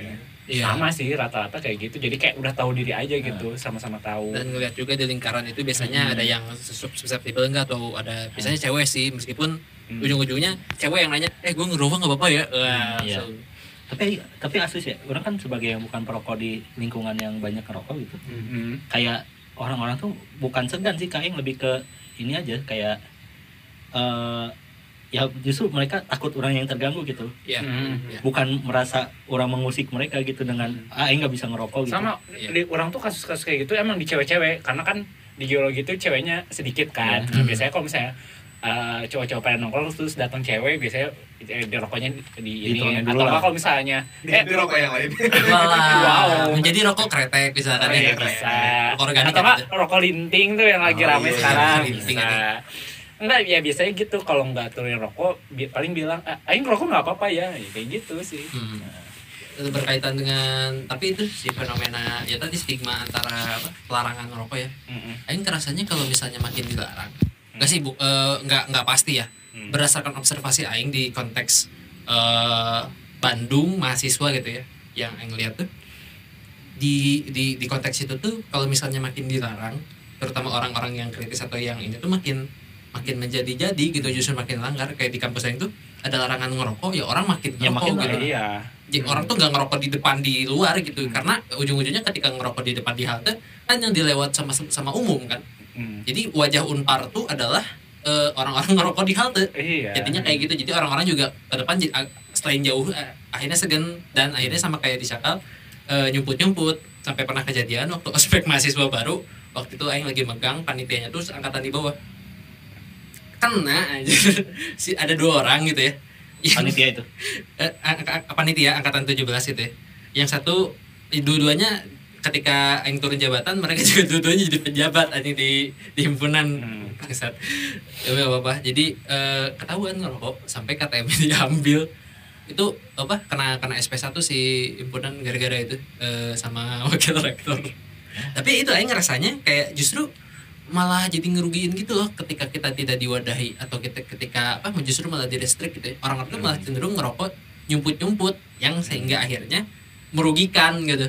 Iya. sama sih rata-rata kayak gitu jadi kayak udah tahu diri aja gitu sama-sama tahu dan ngeliat juga di lingkaran itu biasanya Hmm. ada yang sus- susceptible enggak atau ada biasanya cewek sih meskipun Hmm. ujung-ujungnya cewek yang nanya eh gue ngerokok nggak apa-apa ya Wah, iya. langsung. tapi tapi asli sih orang kan sebagai yang bukan perokok di lingkungan yang banyak ngerokok gitu Hmm. kayak orang-orang tuh bukan segan sih kayak yang lebih ke ini aja kayak eh ya justru mereka takut orang yang terganggu gitu Iya. Hmm. Iya. bukan merasa orang mengusik mereka gitu dengan ah nggak bisa ngerokok gitu sama Iya. di orang tuh kasus-kasus kayak gitu emang di cewek-cewek karena kan di geologi itu ceweknya sedikit kan Iya. Nah, biasanya kalau misalnya uh, cowok-cowok pada nongkrong terus datang cewek biasanya eh, di rokoknya di ini atau dulu nggak lah. kalau misalnya Di di rokok yang lain Walah. Wow. menjadi rokok kretek misalkan eh, ya bisa Rokok organik atau nggak gitu. rokok linting tuh yang lagi Oh, rame iya, iya, sekarang linting bisa Enggak, ya biasanya gitu kalau nggak turunin rokok bi- paling bilang "Ah, aing ngerokok nggak apa-apa ya. ya kayak gitu sih Hmm. Itu berkaitan dengan tapi itu si fenomena ya tadi stigma antara apa pelarangan rokok ya Mm-mm. Aing kerasanya kalau misalnya makin dilarang nggak sih bu eh, nggak nggak pasti ya Hmm. berdasarkan observasi Aing di konteks eh, Bandung mahasiswa gitu ya yang Aing lihat tuh di di di konteks itu tuh kalau misalnya makin dilarang terutama orang-orang yang kritis atau yang ini tuh makin makin menjadi-jadi gitu justru makin langgar. Kayak di kampus Aing tuh ada larangan ngerokok ya orang makin Ya, ngerokok makin gitu. iya. Jadi orang tuh nggak ngerokok di depan di luar gitu. Karena ujung-ujungnya ketika ngerokok di depan di halte kan yang dilewat sama sama umum kan. Hmm. jadi wajah unpar tuh adalah eh, orang-orang ngerokok di halte. Iya. Jadinya kayak gitu. Jadi orang-orang juga ke depan selain jauh eh, akhirnya segan dan akhirnya sama kayak di Cakal eh, nyumput-nyumput. Sampai pernah kejadian waktu ospek mahasiswa baru waktu itu Aing lagi megang panitianya tuh angkatan di bawah kena aja si ada dua orang gitu ya panitia itu eh, panitia angkatan 17 itu ya. Yang satu dua-duanya ketika aing turun jabatan mereka juga dua-duanya jadi pejabat anjing di di himpunan Hmm. bangsat. Ya nggak apa-apa. Jadi eh, ketahuan ngerokok sampai KTM diambil. Itu apa kena kena SP1 si himpunan gara-gara itu eh, sama wakil rektor. Tapi itu aing ngerasanya kayak justru malah jadi ngerugiin gitu loh ketika kita tidak diwadahi atau kita ketika apa justru malah direstrik gitu ya. orang-orang tuh malah cenderung ngerokok nyumput-nyumput yang sehingga akhirnya merugikan gitu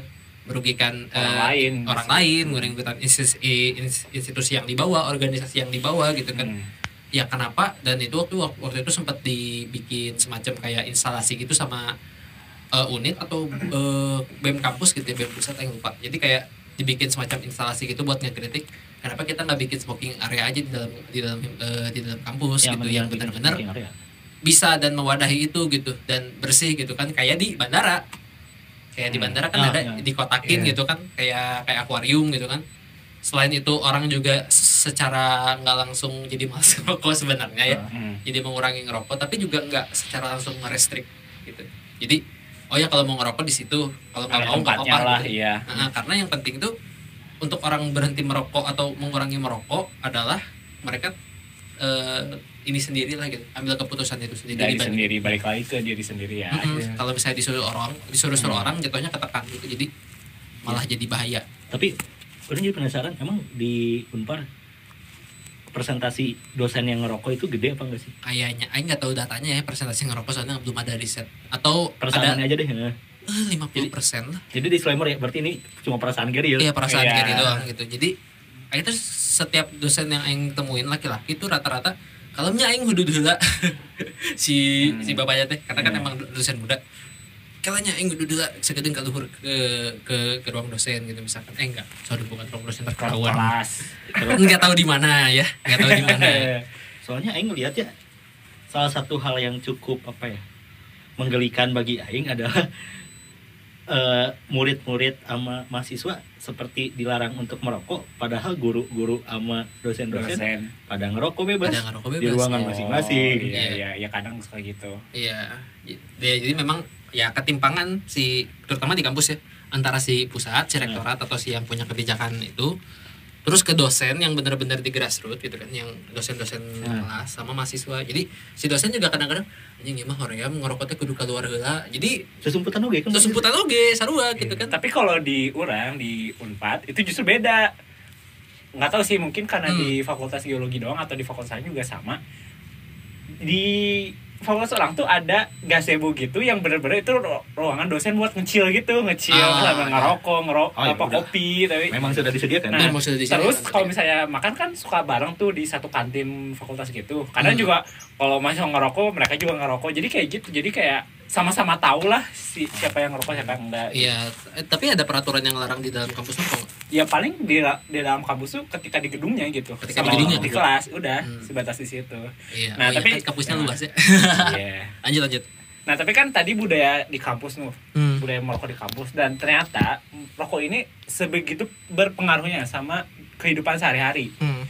merugikan Orang eh, lain. orang lain merugikan institusi, institusi yang dibawa organisasi yang dibawa gitu kan Hmm. ya kenapa dan itu waktu waktu itu sempat dibikin semacam kayak instalasi gitu sama eh, unit atau eh, bem kampus gitu ya bem pusat yang lupa jadi kayak dibikin semacam instalasi gitu buat ngekritik kenapa kita nggak bikin smoking area aja di dalam di dalam eh, di dalam kampus gitu yang benar-benar bisa dan mewadahi itu gitu dan bersih gitu kan kayak di bandara kayak di Hmm. bandara kan Ah, ada iya. dikotakin Iya. gitu kan kayak kayak akuarium gitu kan selain itu orang juga secara nggak langsung jadi malas ngerokok sebenarnya ya Hmm. jadi mengurangi ngerokok tapi juga nggak secara langsung ngerestrik gitu jadi oh ya kalau mau ngerokok di situ. Kalau nggak mau nggak apa-apa. lah gitu. iya. Nah, karena yang penting itu untuk orang berhenti merokok atau mengurangi merokok adalah mereka eh, ini sendiri lah gitu ambil keputusan itu sendiri. Dari dibanding- sendiri balik lagi ke diri sendiri ya. Mm-mm. kalau misalnya disuruh orang disuruh suruh orang jatuhnya ketekan gitu jadi malah jadi bahaya. Tapi orang jadi penasaran emang di Unpar presentasi dosen yang ngerokok itu gede apa enggak sih? Kayaknya Aing nggak tahu datanya ya presentasi ngerokok soalnya belum ada riset. Atau perasaannya ada aja deh ya. lima puluh persen lah. jadi disclaimer ya berarti ini cuma perasaan Gary ya? Iya perasaan kayak gitu doang gitu. Jadi Aing tuh setiap dosen yang Aing temuin laki-laki itu rata-rata kalau Aing hudud heula si si bapaknya teh karena kan Hmm. emang dosen muda kalau nya Aing hudud heula segedeng ka luhur ke ke ke ruang dosen gitu misalkan. Eh enggak. Sorry bukan ruang dosen terketahuan. kelas. Nggak tahu di mana ya. Nggak tahu di mana. Soalnya Aing ngeliat ya salah satu hal yang cukup apa ya menggelikan bagi Aing adalah eh, murid-murid sama mahasiswa seperti dilarang untuk merokok padahal guru-guru sama dosen-dosen dosen. pada ngerokok bebas, Pada ngerokok bebas. di ruangan Oh, masing-masing. Oh, iya. Iya. iya ya kadang suka gitu. Iya, ya, jadi memang ya ketimpangan si terutama di kampus ya antara si pusat, si rektorat atau si yang punya kebijakan itu terus ke dosen yang benar-benar di grassroots gitu kan yang dosen-dosen Hmm. kelas sama mahasiswa. Jadi si dosen juga kadang-kadang anjing mah hoream ngerokoknya kudu keluar heula. Jadi sesumputan oke kan? terus semputan oge sarua gitu kan. Tapi kalau di orang di Unpad itu justru beda. Nggak tahu sih mungkin karena Hmm. di fakultas geologi doang atau di fakultas lain juga sama. Di fakultas orang tuh ada gazebo gitu yang bener-bener itu ru- ruangan dosen buat ngecil gitu ngecil Ah. sama ngerokok ngerokok Oh, ya apa udah. kopi tapi memang sudah disediakan Nah, Dan maksudnya di sini terus kalau misalnya makan kan suka bareng tuh di satu kantin fakultas gitu. Kadang Hmm. juga kalau masih ngerokok, mereka juga ngerokok. Jadi kayak gitu. Jadi kayak sama-sama tahu lah si siapa yang ngerokok siapa yang enggak. Iya, eh, tapi ada peraturan yang larang di dalam kampus nggak? Ya paling di, di dalam kampus tuh ketika di gedungnya gitu. Ketika di gedungnya. di kelas udah Hmm. sebatas di situ. Iya, Nah, oh, iya tapi- kan kampusnya nah. luas ya. Iya. lanjut lanjut. Nah, tapi kan tadi budaya di kampus nuh, Hmm. budaya merokok di kampus dan ternyata rokok ini sebegitu berpengaruhnya sama kehidupan sehari-hari. Hmm.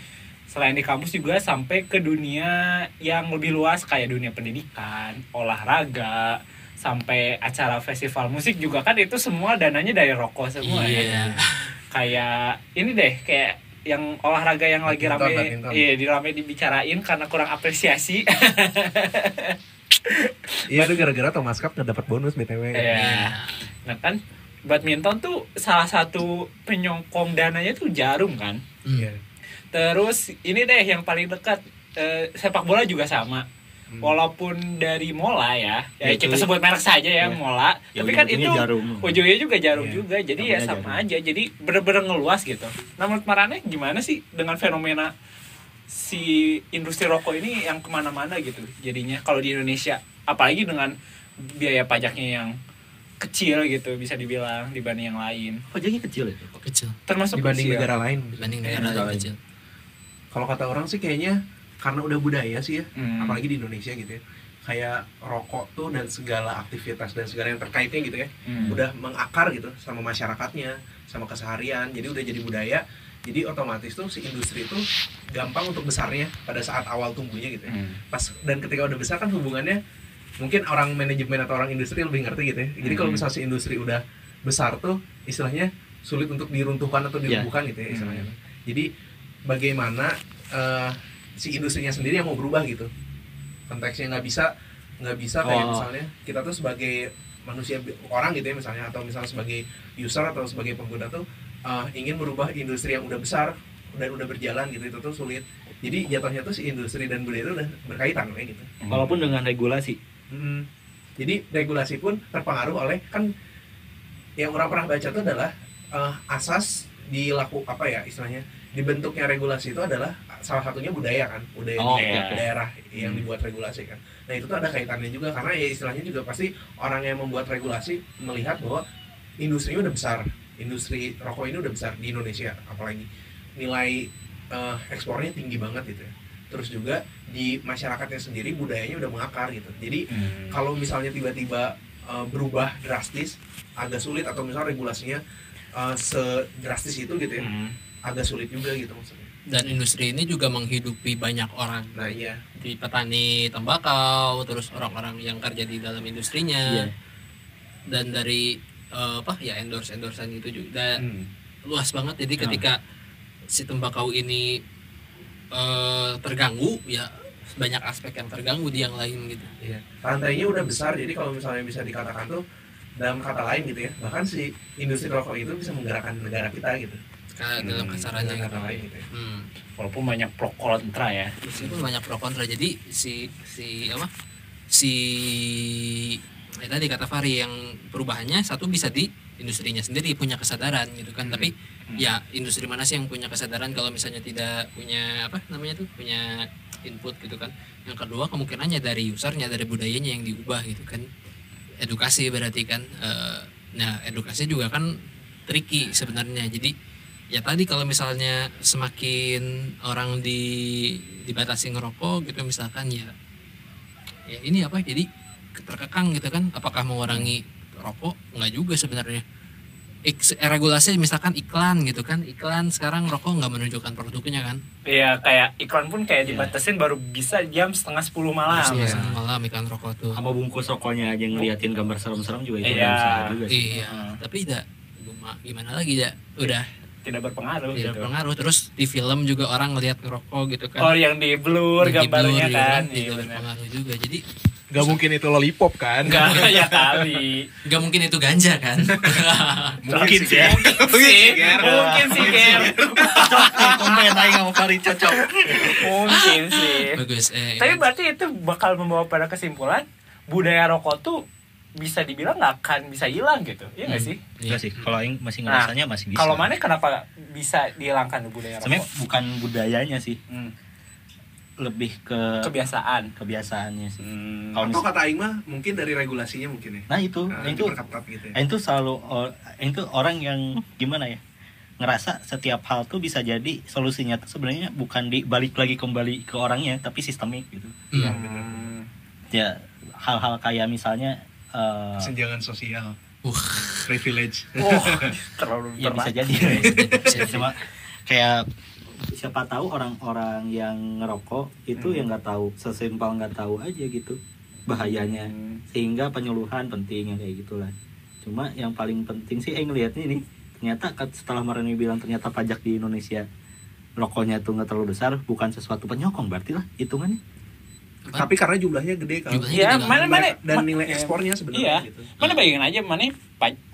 Selain di kampus juga sampai ke dunia yang lebih luas kayak dunia pendidikan, olahraga, sampai acara festival musik juga kan itu semua dananya dari rokok semua Iya. ya. Kayak ini deh kayak yang olahraga yang lagi rame badminton. iya di rame dibicarain karena kurang apresiasi. Iya itu gara-gara Thomas Cup nggak dapat bonus btw. Iya. Nah kan badminton tuh salah satu penyokong dananya tuh jarum kan. Iya. Terus ini deh yang paling dekat eh, sepak bola juga sama. Hmm. Walaupun dari Mola ya, ya Ya, kita itu- sebut merek saja ya, Ya. Mola. Ya, tapi kan itu jarum. ujungnya juga jarum Iya. juga. Jadi ya Namanya sama jarum. aja. Jadi bener-bener ngeluas gitu. Namun Marane gimana sih dengan fenomena si industri rokok ini yang ke mana-mana gitu jadinya kalau di Indonesia apalagi dengan biaya pajaknya yang kecil gitu bisa dibilang dibanding yang lain pajaknya kecil ya Kok kecil termasuk Dibanding kecil. negara lain. dibanding Iya, negara lain. kecil. Kalau kata orang sih kayaknya karena udah budaya sih ya, Hmm. apalagi di Indonesia gitu ya. Kayak rokok tuh dan segala aktivitas dan segala yang terkaitnya gitu ya, Hmm. udah mengakar gitu sama masyarakatnya, sama keseharian. Jadi udah jadi budaya. Jadi otomatis tuh si industri itu gampang untuk besarnya pada saat awal tumbuhnya gitu ya. Hmm. Pas dan ketika udah besar kan hubungannya mungkin orang manajemen atau orang industri lebih ngerti gitu ya. Jadi kalau Hmm. misalnya si industri udah besar tuh istilahnya sulit untuk diruntuhkan atau Iya. dilumpuhkan gitu ya istilahnya. Hmm. Jadi bagaimana eh, si industrinya sendiri yang mau berubah gitu. Konteksnya nggak bisa nggak bisa kayak Oh. misalnya kita tuh sebagai manusia orang gitu ya misalnya atau misalnya sebagai user atau sebagai pengguna tuh eh, ingin merubah industri yang udah besar dan udah berjalan gitu itu tuh sulit. Jadi jatuhnya tuh si industri dan budaya itu udah berkaitan kayak gitu. walaupun dengan regulasi Mm. Jadi regulasi pun terpengaruh oleh kan yang orang pernah baca itu adalah eh, asas dilaku apa ya istilahnya dibentuknya regulasi itu adalah salah satunya budaya kan budaya Oh, di iya. daerah yang Hmm. dibuat regulasi kan. Nah itu tuh ada kaitannya juga karena ya istilahnya juga pasti orang yang membuat regulasi melihat bahwa industrinya udah besar industri rokok ini udah besar di Indonesia apalagi nilai eh, ekspornya tinggi banget gitu ya. Terus juga di masyarakatnya sendiri budayanya udah mengakar gitu. Jadi Hmm. kalau misalnya tiba-tiba uh, berubah drastis agak sulit atau misalnya regulasinya uh, sedrastis itu gitu ya Hmm. Agak sulit juga gitu maksudnya dan industri ini juga menghidupi banyak orang nah iya di petani tembakau terus orang-orang yang kerja di dalam industrinya Iya. dan dari eh, apa ya endorse endorsean itu juga dan Hmm. luas banget jadi Ah. ketika si tembakau ini eh, terganggu ya banyak aspek yang terganggu di yang lain gitu Iya. Rantainya udah besar, jadi kalau misalnya bisa dikatakan tuh dalam kata lain gitu ya, bahkan si industri rokok itu bisa menggerakkan negara kita gitu. Ka- dalam Hmm, kasarannya gitu. gitu ya. Hmm. walaupun banyak pro kontra ya. Meskipun banyak pro kontra. Jadi si si apa? Si ya tadi kata Fahri yang perubahannya satu bisa di industrinya sendiri punya kesadaran gitu kan. Tapi ya industri mana sih yang punya kesadaran kalau misalnya tidak punya apa namanya tuh punya input gitu kan? Yang kedua kemungkinannya dari usernya dari budayanya yang diubah gitu kan. Edukasi berarti kan Eh, nah edukasi juga kan tricky sebenarnya. Jadi ya tadi kalau misalnya semakin orang di dibatasi ngerokok gitu misalkan ya ya ini apa jadi terkekang gitu kan apakah mengurangi rokok nggak juga sebenarnya Ik- eh, regulasi misalkan iklan gitu kan iklan sekarang rokok nggak menunjukkan produknya kan Iya kayak iklan pun kayak Iya. dibatasin baru bisa jam setengah sepuluh malam. Terus iya. malam iklan rokok tuh sama bungkus rokoknya aja ngeliatin gambar serem-serem juga itu Iya. juga sih iya Hmm. tapi tidak gimana- gimana lagi ya udah Tidak berpengaruh tidak gitu. pengaruh terus di film juga orang ngelihat ngerokok gitu kan Oh yang di blur Di gambarnya blur, ya kan. Iya tidak benar. berpengaruh juga jadi Gak mungkin itu lollipop kan? Enggak ya kali. nggak mungkin itu ganja kan Mungkin sih. ya. sih, mungkin sih komen aja sama Fari cocok Mungkin sih. bagus eh, Tapi berarti itu bakal membawa pada kesimpulan budaya rokok tuh bisa dibilang nggak akan bisa hilang gitu, iya nggak Hmm. sih? Iya. Enggak sih kalau Aing masih Nah, ngerasanya masih bisa Kalau mana kenapa bisa dihilangkan budaya sebenarnya rokok? bukan budayanya sih Hmm, lebih ke kebiasaan. kebiasaannya sih Hmm. Kalau Atau kata Aing mah mungkin dari regulasinya mungkin ya. nah itu Nah, Aing tuh diperketat gitu ya. Aing tuh selalu Aing tuh orang yang gimana ya ngerasa setiap hal tuh bisa jadi solusinya tuh sebenarnya bukan dibalik lagi kembali ke orangnya tapi sistemik gitu Iya, Hmm. ya hal-hal kayak misalnya eh, Senjangan sosial, Uh, privilege. Oh, terlalu ya bisa jadi bisa jadi. cuma kayak siapa tahu orang-orang yang ngerokok itu Hmm. yang nggak tahu sesimpel nggak tahu aja gitu bahayanya Hmm. sehingga penyuluhan penting yang kayak gitulah cuma yang paling penting sih eh ngelihatnya ini ternyata setelah Marani bilang ternyata pajak di Indonesia rokoknya tuh nggak terlalu besar bukan sesuatu penyokong berarti lah hitungannya Apa? Tapi karena jumlahnya gede kan. Jumlahnya Iya, gede mana kan? mana Dan nilai ya, ekspornya sebenarnya Iya. gitu. Mana bayangin aja mana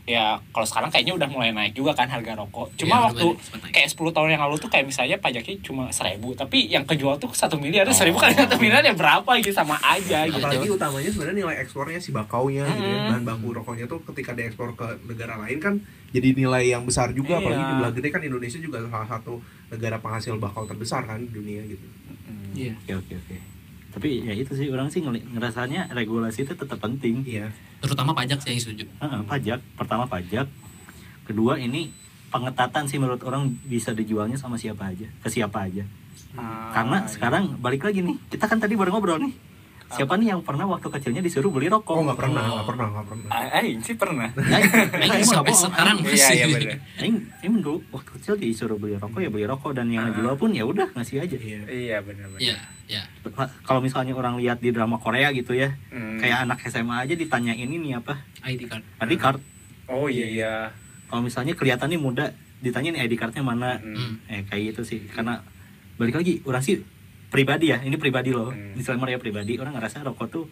ya kalau sekarang kayaknya udah mulai naik juga kan harga rokok. Cuma Iya, waktu kayak 10 tahun yang lalu tuh kayak misalnya pajaknya cuma seribu tapi yang kejual tuh satu miliar Oh. seribu kali satu miliar ya berapa gitu sama aja gitu. Apalagi utamanya sebenarnya nilai ekspornya si bakaunya gitu ya. Hmm. Bahan baku rokoknya tuh ketika diekspor ke negara lain kan jadi nilai yang besar juga apalagi Iya. jumlah gede kan Indonesia juga salah satu negara penghasil bakau terbesar kan di dunia gitu. Iya. oke oke oke tapi ya itu sih orang sih ngerasanya regulasi itu tetap penting. Iya. terutama pajak saya setuju. Heeh, pajak. Pertama pajak. Kedua ini pengetatan sih menurut orang bisa dijualnya sama siapa aja ke siapa aja. Ah, karena iya. sekarang balik lagi nih kita kan tadi baru ngobrol nih siapa nih yang pernah waktu kecilnya disuruh beli rokok Oh nggak pernah, Oh. nggak pernah, nggak pernah. Ah, Aing sih pernah. Aing emang sampai sekarang Iya, masih iya, bener. Aing, Aing dulu waktu kecil disuruh beli rokok ya beli rokok dan yang ngejual pun ya udah ngasih aja. Iya. Iya benar-benar. Iya, ya. Kalau misalnya orang lihat di drama Korea gitu ya, Hmm. kayak anak SMA aja ditanyain ini apa ID card. ID card. Oh iya iya. Kalau misalnya kelihatannya muda, ditanyain ID cardnya mana, Hmm. Hmm. eh kayak gitu sih. Karena balik lagi orang sih pribadi ya, ini pribadi loh. Hmm. Disclaimer ya pribadi, orang ngerasa rokok tuh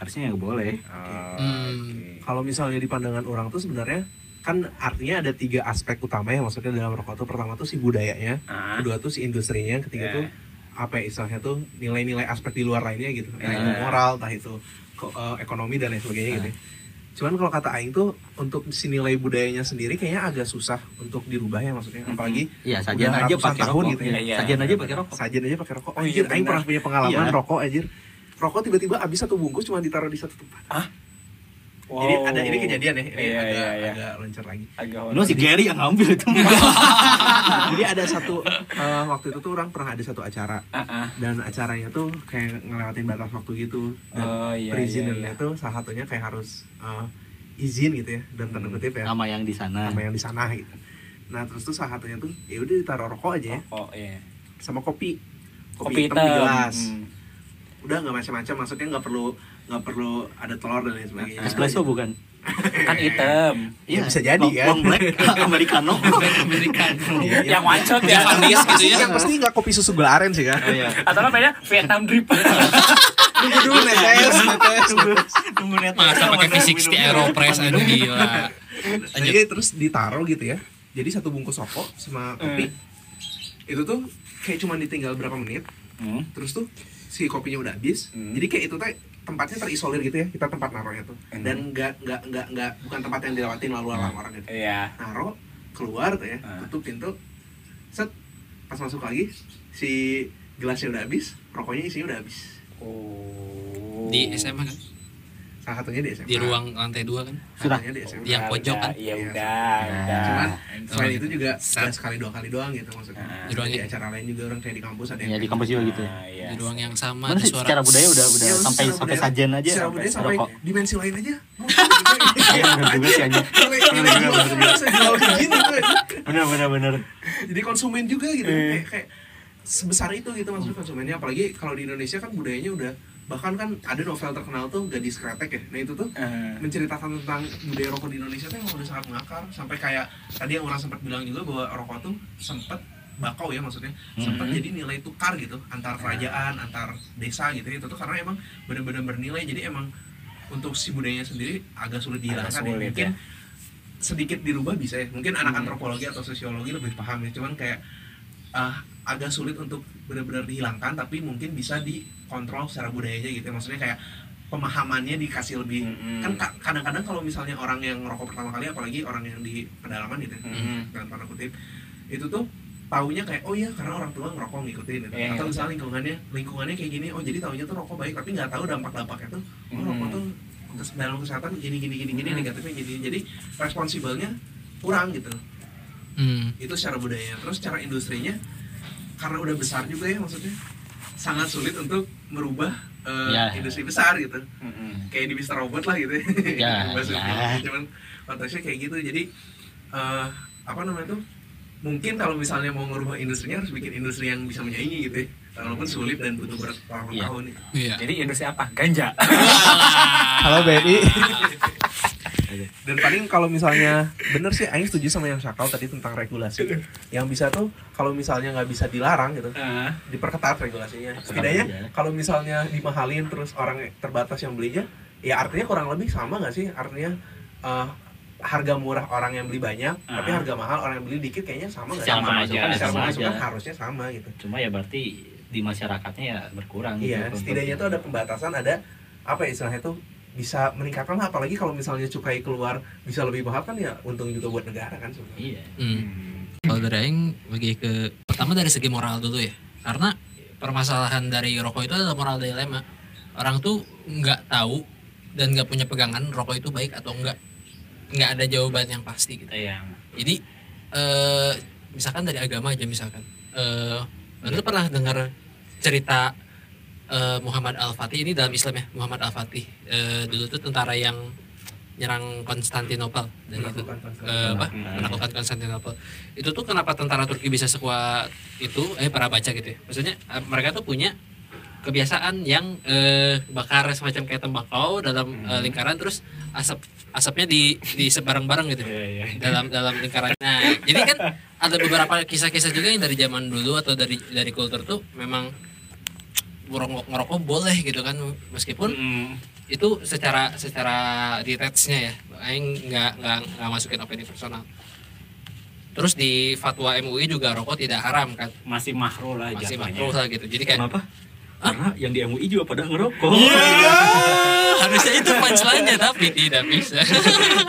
harusnya nggak boleh. Oh, Hmm. oke. Kalau misalnya di pandangan orang tuh sebenarnya kan artinya ada tiga aspek utama ya maksudnya dalam rokok tuh pertama tuh si budayanya, Ah. kedua tuh si industrinya, ketiga Ya. tuh apa ya istilahnya tuh nilai-nilai aspek di luar lainnya gitu, entah Ya. itu moral, entah itu eh, ekonomi dan lain sebagainya gitu. Ya. Cuman kalau kata Aing tuh untuk si nilai budayanya sendiri kayaknya agak susah untuk dirubah ya maksudnya, apalagi Iya, sajian aja pakai tahun rokok. gitu ya. Iya, Iya. Sajian aja pakai rokok. sajian aja pakai rokok. Oh, iya, Anjir, Aing benar. pernah punya pengalaman Iya. rokok anjir. Rokok tiba-tiba habis satu bungkus cuma ditaruh di satu tempat. Jadi Wow. ada ini kejadian ya, ini Iya, agak, iya, iya. agak loncat lagi. Agak Lu si Gary yang ngambil itu. Jadi ada satu eh, waktu itu tuh orang pernah ada satu acara Ah, ah. dan acaranya tuh kayak ngelewatin batas waktu gitu dan Oh, iya, perizinannya iya, iya. tuh salah satunya kayak harus eh, izin gitu ya dan tanda Hmm. kutip ya Sama yang di sana. sama yang di sana gitu. Nah terus tuh salah satunya tuh ya udah ditaruh rokok aja ya Oh iya. sama kopi Kopi hitam di hitam. gelas Hmm. udah nggak macam-macam maksudnya nggak perlu nggak perlu ada telur dan lain sebagainya. Espresso bukan? kan hitam. Ya, bisa jadi, long, kan? long black americano. Americano. Iya, yang one shot ya Japanese gitu ya. yang pasti nggak kopi susu gula aren sih kan? Oh, iya. atau kan mainnya Vietnam drip. Tunggu dulu netes netes. Tunggu net. Masa pakai V60 Aeropress aduh gila. jadi terus ditaruh gitu ya. Jadi satu bungkus rokok sama kopi. Itu tuh kayak cuma ditinggal berapa menit. Hmm. terus tuh si kopinya udah habis. Hmm. jadi kayak itu teh tempatnya terisolir gitu ya kita tempat naruhnya tuh Hmm. dan nggak nggak nggak nggak bukan tempat yang dilewatin lalu lalang orang gitu iya naruh keluar tuh ya Hmm. tutup pintu set pas masuk lagi si gelasnya udah habis rokoknya isinya udah habis oh Di SMA kan? Salah satunya di SMA Di ruang lantai 2 kan? satunya di SMA Yang pojok kan? iya Iya. udah udah cuman Oh, selain gitu. itu juga Set. nggak sekali dua kali doang gitu maksudnya Ah. Di ruang di yang- acara lain juga orang kayak di kampus ada Ya di kampus juga gitu. Nah, iya. Di ruang yang sama Mana ada suara secara budaya udah udah Iya, sampai sampai sajen aja secara budaya sampai rokok. dimensi lain aja Iya, bener Bener bener jadi konsumen juga gitu kayak, kayak sebesar itu gitu maksudnya konsumennya apalagi kalau di Indonesia kan budayanya udah bahkan kan ada novel terkenal tuh gadis kretek ya nah itu tuh Eh, menceritakan tentang budaya rokok di Indonesia tuh emang udah sangat mengakar sampai kayak tadi yang orang sempat bilang juga bahwa rokok tuh sempat bakau ya maksudnya sempat Mhm. jadi nilai tukar gitu antar kerajaan antar desa gitu itu tuh karena emang benar-benar bernilai jadi emang untuk si budayanya sendiri agak sulit dihilangkan ya. mungkin ya. sedikit dirubah bisa ya mungkin anak Mhm. antropologi atau sosiologi lebih paham ya cuman kayak ah, agak sulit untuk benar-benar dihilangkan tapi mungkin bisa dikontrol secara budayanya gitu ya. maksudnya kayak pemahamannya dikasih lebih Mm-mm. kan ka- kadang-kadang kalau misalnya orang yang ngerokok pertama kali apalagi orang yang di pedalaman gitu Mm-mm. dalam tanda kutip itu tuh taunya kayak oh iya karena orang tua ngerokok ngikutin gitu. Iya, atau iya. misalnya lingkungannya lingkungannya kayak gini oh jadi taunya tuh rokok baik tapi nggak tahu dampak-dampaknya tuh oh rokok tuh dalam kesehatan gini gini gini gini Hmm. negatifnya gini jadi responsibelnya kurang gitu Hmm. itu secara budaya terus secara industrinya karena udah besar juga ya maksudnya sangat sulit untuk merubah eh, Ya. industri besar gitu Mm-mm. kayak di Mr. Robot lah gitu Ya, Maksudnya, ya. cuman konteksnya kayak gitu jadi eh, apa namanya tuh mungkin kalau misalnya mau merubah industrinya harus bikin industri yang bisa menyaingi gitu ya walaupun sulit dan butuh bertahun-tahun ya. Iya. jadi industri apa ganja Halo BNI. Dan paling kalau misalnya bener sih Aing setuju sama yang Sakal tadi tentang regulasi. Yang bisa tuh kalau misalnya nggak bisa dilarang gitu, Eh, diperketat regulasinya. Setidaknya kalau misalnya dimahalin terus orang terbatas yang belinya, ya artinya kurang lebih sama nggak sih? Artinya eh, harga murah orang yang beli banyak, tapi Ah. harga mahal orang yang beli dikit kayaknya sama nggak? Sama sih? aja, Kan sama aja. harusnya sama gitu. Cuma ya berarti di masyarakatnya ya berkurang Iya, gitu. setidaknya tuh ada pembatasan, ada apa ya istilahnya tuh bisa meningkatkan lah, apalagi kalau misalnya cukai keluar bisa lebih mahal kan ya untung juga buat negara kan sebenarnya. Iya. Hmm. Kalau dari Aing bagi ke pertama dari segi moral dulu ya. Karena permasalahan dari rokok itu adalah moral dilema. Orang tuh nggak tahu dan nggak punya pegangan rokok itu baik atau enggak. Nggak ada jawaban yang pasti gitu. iya Jadi eh misalkan dari agama aja misalkan. Eh lu pernah dengar cerita eh, Muhammad Al-Fatih ini dalam Islam ya, Muhammad Al-Fatih. Eh, dulu tuh tentara yang nyerang Konstantinopel dan itu Konstantinopel. eh, apa Hmm. menaklukkan Konstantinopel itu tuh kenapa tentara Turki bisa sekuat itu eh para baca gitu ya maksudnya eh, mereka tuh punya kebiasaan yang eh, bakar semacam kayak tembakau dalam eh, lingkaran terus asap asapnya di di bareng-bareng gitu iya iya dalam dalam lingkaran. Nah, jadi kan ada beberapa kisah-kisah juga yang dari zaman dulu atau dari dari kultur tuh memang ngerokok, ngerokok boleh gitu kan meskipun Mm. itu secara secara detachnya ya aing nggak nggak nggak masukin opini personal terus di fatwa MUI juga rokok tidak haram kan masih makruh lah masih makruh lah gitu jadi kayak Kenapa? Karena yang di MUI juga pada ngerokok. harusnya itu punchline-nya tapi tidak bisa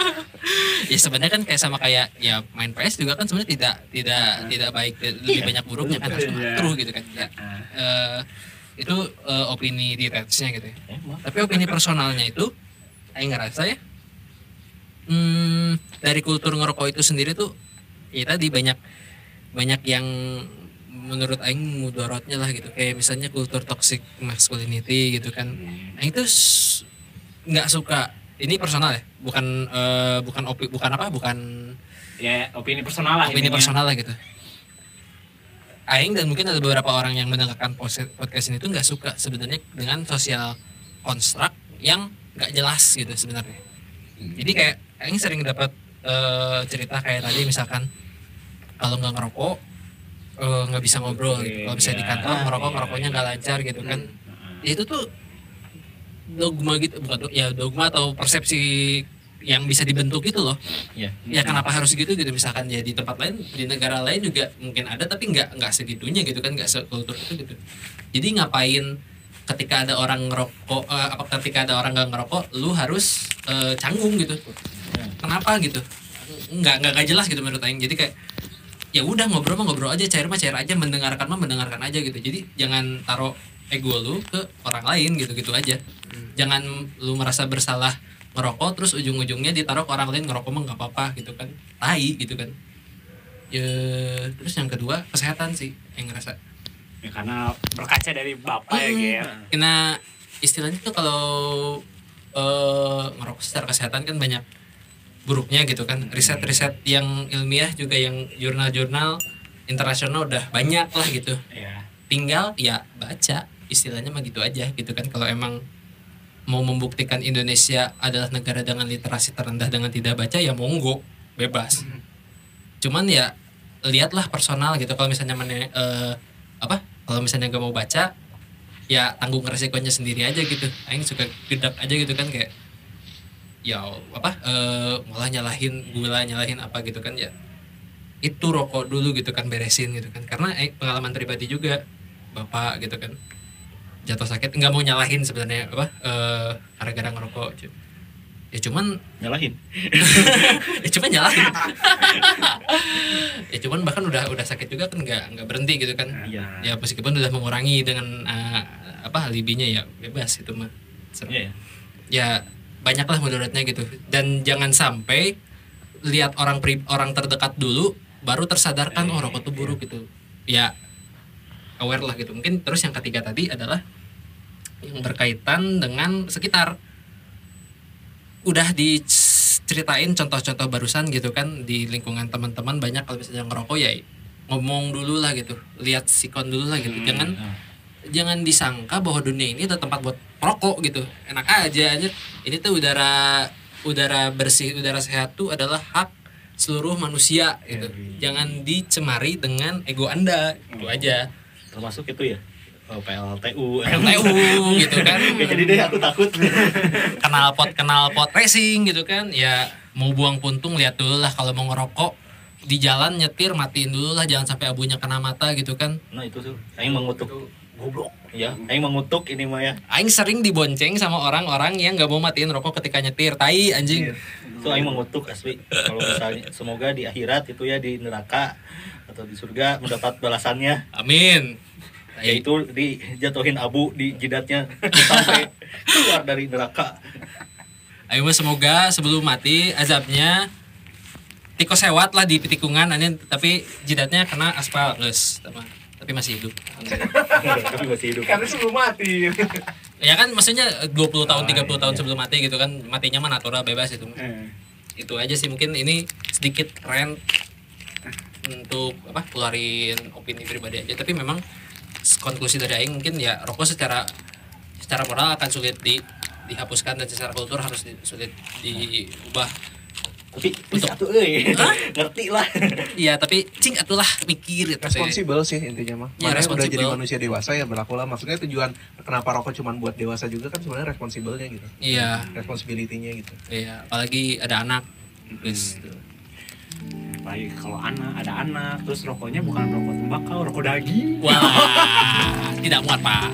ya sebenarnya kan kayak sama kayak ya main PS juga kan sebenarnya tidak tidak tidak baik lebih banyak buruknya kan harus Iya. makruh gitu kan ya, Ah. eh, itu eh, opini detachnya gitu ya. Emang. tapi opini personalnya itu Aing ngerasa ya hmm, dari kultur ngerokok itu sendiri tuh ya tadi banyak banyak yang menurut Aing mudorotnya lah gitu. Kayak misalnya kultur toxic masculinity gitu kan. Aing tuh s- nggak suka. Ini personal ya? Bukan eh, bukan opi bukan apa? Bukan ya opini personal lah opini intinya. personal lah gitu Aing dan mungkin ada beberapa orang yang mendengarkan podcast ini tuh nggak suka sebenarnya dengan sosial construct yang nggak jelas gitu sebenarnya jadi kayak Aing sering dapat eh, cerita kayak tadi misalkan kalau nggak ngerokok eh, nggak bisa ngobrol gitu. kalau bisa di Iya. kantor ngerokok ngerokoknya nggak lancar gitu kan itu tuh dogma gitu bukan ya dogma atau persepsi yang bisa dibentuk gitu loh. Iya. ya kenapa harus gitu? Gitu misalkan ya di tempat lain di negara lain juga mungkin ada tapi nggak nggak segitunya gitu kan nggak sekultur itu gitu. Jadi ngapain ketika ada orang ngerokok eh, apa ketika ada orang nggak ngerokok lu harus eh, canggung gitu. Kenapa gitu? Nggak nggak jelas gitu menurut Aing. Jadi kayak ya udah ngobrol mah ngobrol aja cair mah cair aja mendengarkan mah mendengarkan aja gitu. Jadi jangan taruh ego lu ke orang lain gitu gitu aja. Jangan lu merasa bersalah ngerokok terus ujung-ujungnya ditaruh ke orang lain ngerokok mah nggak apa-apa gitu kan. Tai gitu kan. Ya terus yang kedua kesehatan sih yang ngerasa. Ya, karena berkaca dari bapak ya Hmm. Ger. karena istilahnya tuh kalau eh, ngerokok secara kesehatan kan banyak buruknya gitu kan. Riset-riset yang ilmiah juga yang jurnal-jurnal internasional udah banyak lah gitu. Ya tinggal ya baca istilahnya mah gitu aja gitu kan. Kalau emang mau membuktikan Indonesia adalah negara dengan literasi terendah dengan tidak baca ya monggo bebas. Cuman ya lihatlah personal gitu. Kalau misalnya mana eh, apa kalau misalnya gak mau baca ya tanggung resikonya sendiri aja gitu. Aing suka gedak aja gitu kan kayak ya apa eh, malah nyalahin gula nyalahin apa gitu kan ya. Itu rokok dulu gitu kan beresin gitu kan. Karena eh, pengalaman pribadi juga bapak gitu kan jatuh sakit nggak mau nyalahin sebenarnya apa eh, gara-gara ngerokok ya cuman Nyalahin. ya cuman nyalahin ya cuman bahkan udah udah sakit juga kan nggak nggak berhenti gitu kan Iya. ya meskipun udah mengurangi dengan eh, apa alibinya ya bebas itu mah Serem. Iya. ya. ya banyaklah mudaratnya gitu dan jangan sampai lihat orang pri- orang terdekat dulu baru tersadarkan oh rokok tuh buruk gitu ya aware lah gitu. Mungkin terus yang ketiga tadi adalah yang berkaitan dengan sekitar. Udah diceritain contoh-contoh barusan gitu kan di lingkungan teman-teman banyak kalau misalnya ngerokok ya ngomong dulu lah gitu lihat sikon dulu lah gitu. Jangan Nah, jangan disangka bahwa dunia ini ada tempat buat rokok gitu. Enak aja aja. Ini tuh udara udara bersih udara sehat tuh adalah hak seluruh manusia gitu. Jangan dicemari dengan ego anda. Itu aja termasuk itu ya. oh, PLTU. LTU gitu kan Ya, jadi deh aku takut. kenal pot kenal pot racing gitu kan ya mau buang puntung lihat dulu lah kalau mau ngerokok di jalan nyetir matiin dulu lah jangan sampai abunya kena mata gitu kan Nah itu tuh. Aing mengutuk. Goblok. Ya, Aing mengutuk ini mah ya. Aing sering dibonceng sama orang-orang yang nggak mau matiin rokok ketika nyetir tai anjing Itu Aing mengutuk asli. Kalau misalnya semoga di akhirat itu ya di neraka atau di surga mendapat balasannya. Amin. Yaitu dijatuhin abu di jidatnya. Sampai keluar dari neraka. Ayo mah semoga sebelum mati azabnya tiko sewat lah di tikungan. Aneh tapi jidatnya kena aspal guys tapi masih hidup. Tapi masih hidup. Karena sebelum mati. ya kan maksudnya 20 tahun 30 tahun sebelum mati gitu kan matinya mah natural bebas itu. Eh, itu aja sih mungkin ini sedikit rant untuk apa keluarin opini pribadi aja tapi memang konklusi dari Aing mungkin ya rokok secara secara moral akan sulit di dihapuskan dan secara kultur harus di- sulit diubah Tapi tuh euy. Hah? Ngerti lah. iya tapi cing atulah mikir gitu Responsible sih intinya mah. Ya, Makanya udah jadi manusia dewasa ya berlaku lah. Maksudnya tujuan kenapa rokok cuma buat dewasa juga kan sebenarnya responsible-nya gitu. iya Responsibility-nya gitu. iya apalagi ada anak Terus, baik kalau anak ada anak terus rokoknya bukan rokok tembakau rokok daging. Wah tidak muat pak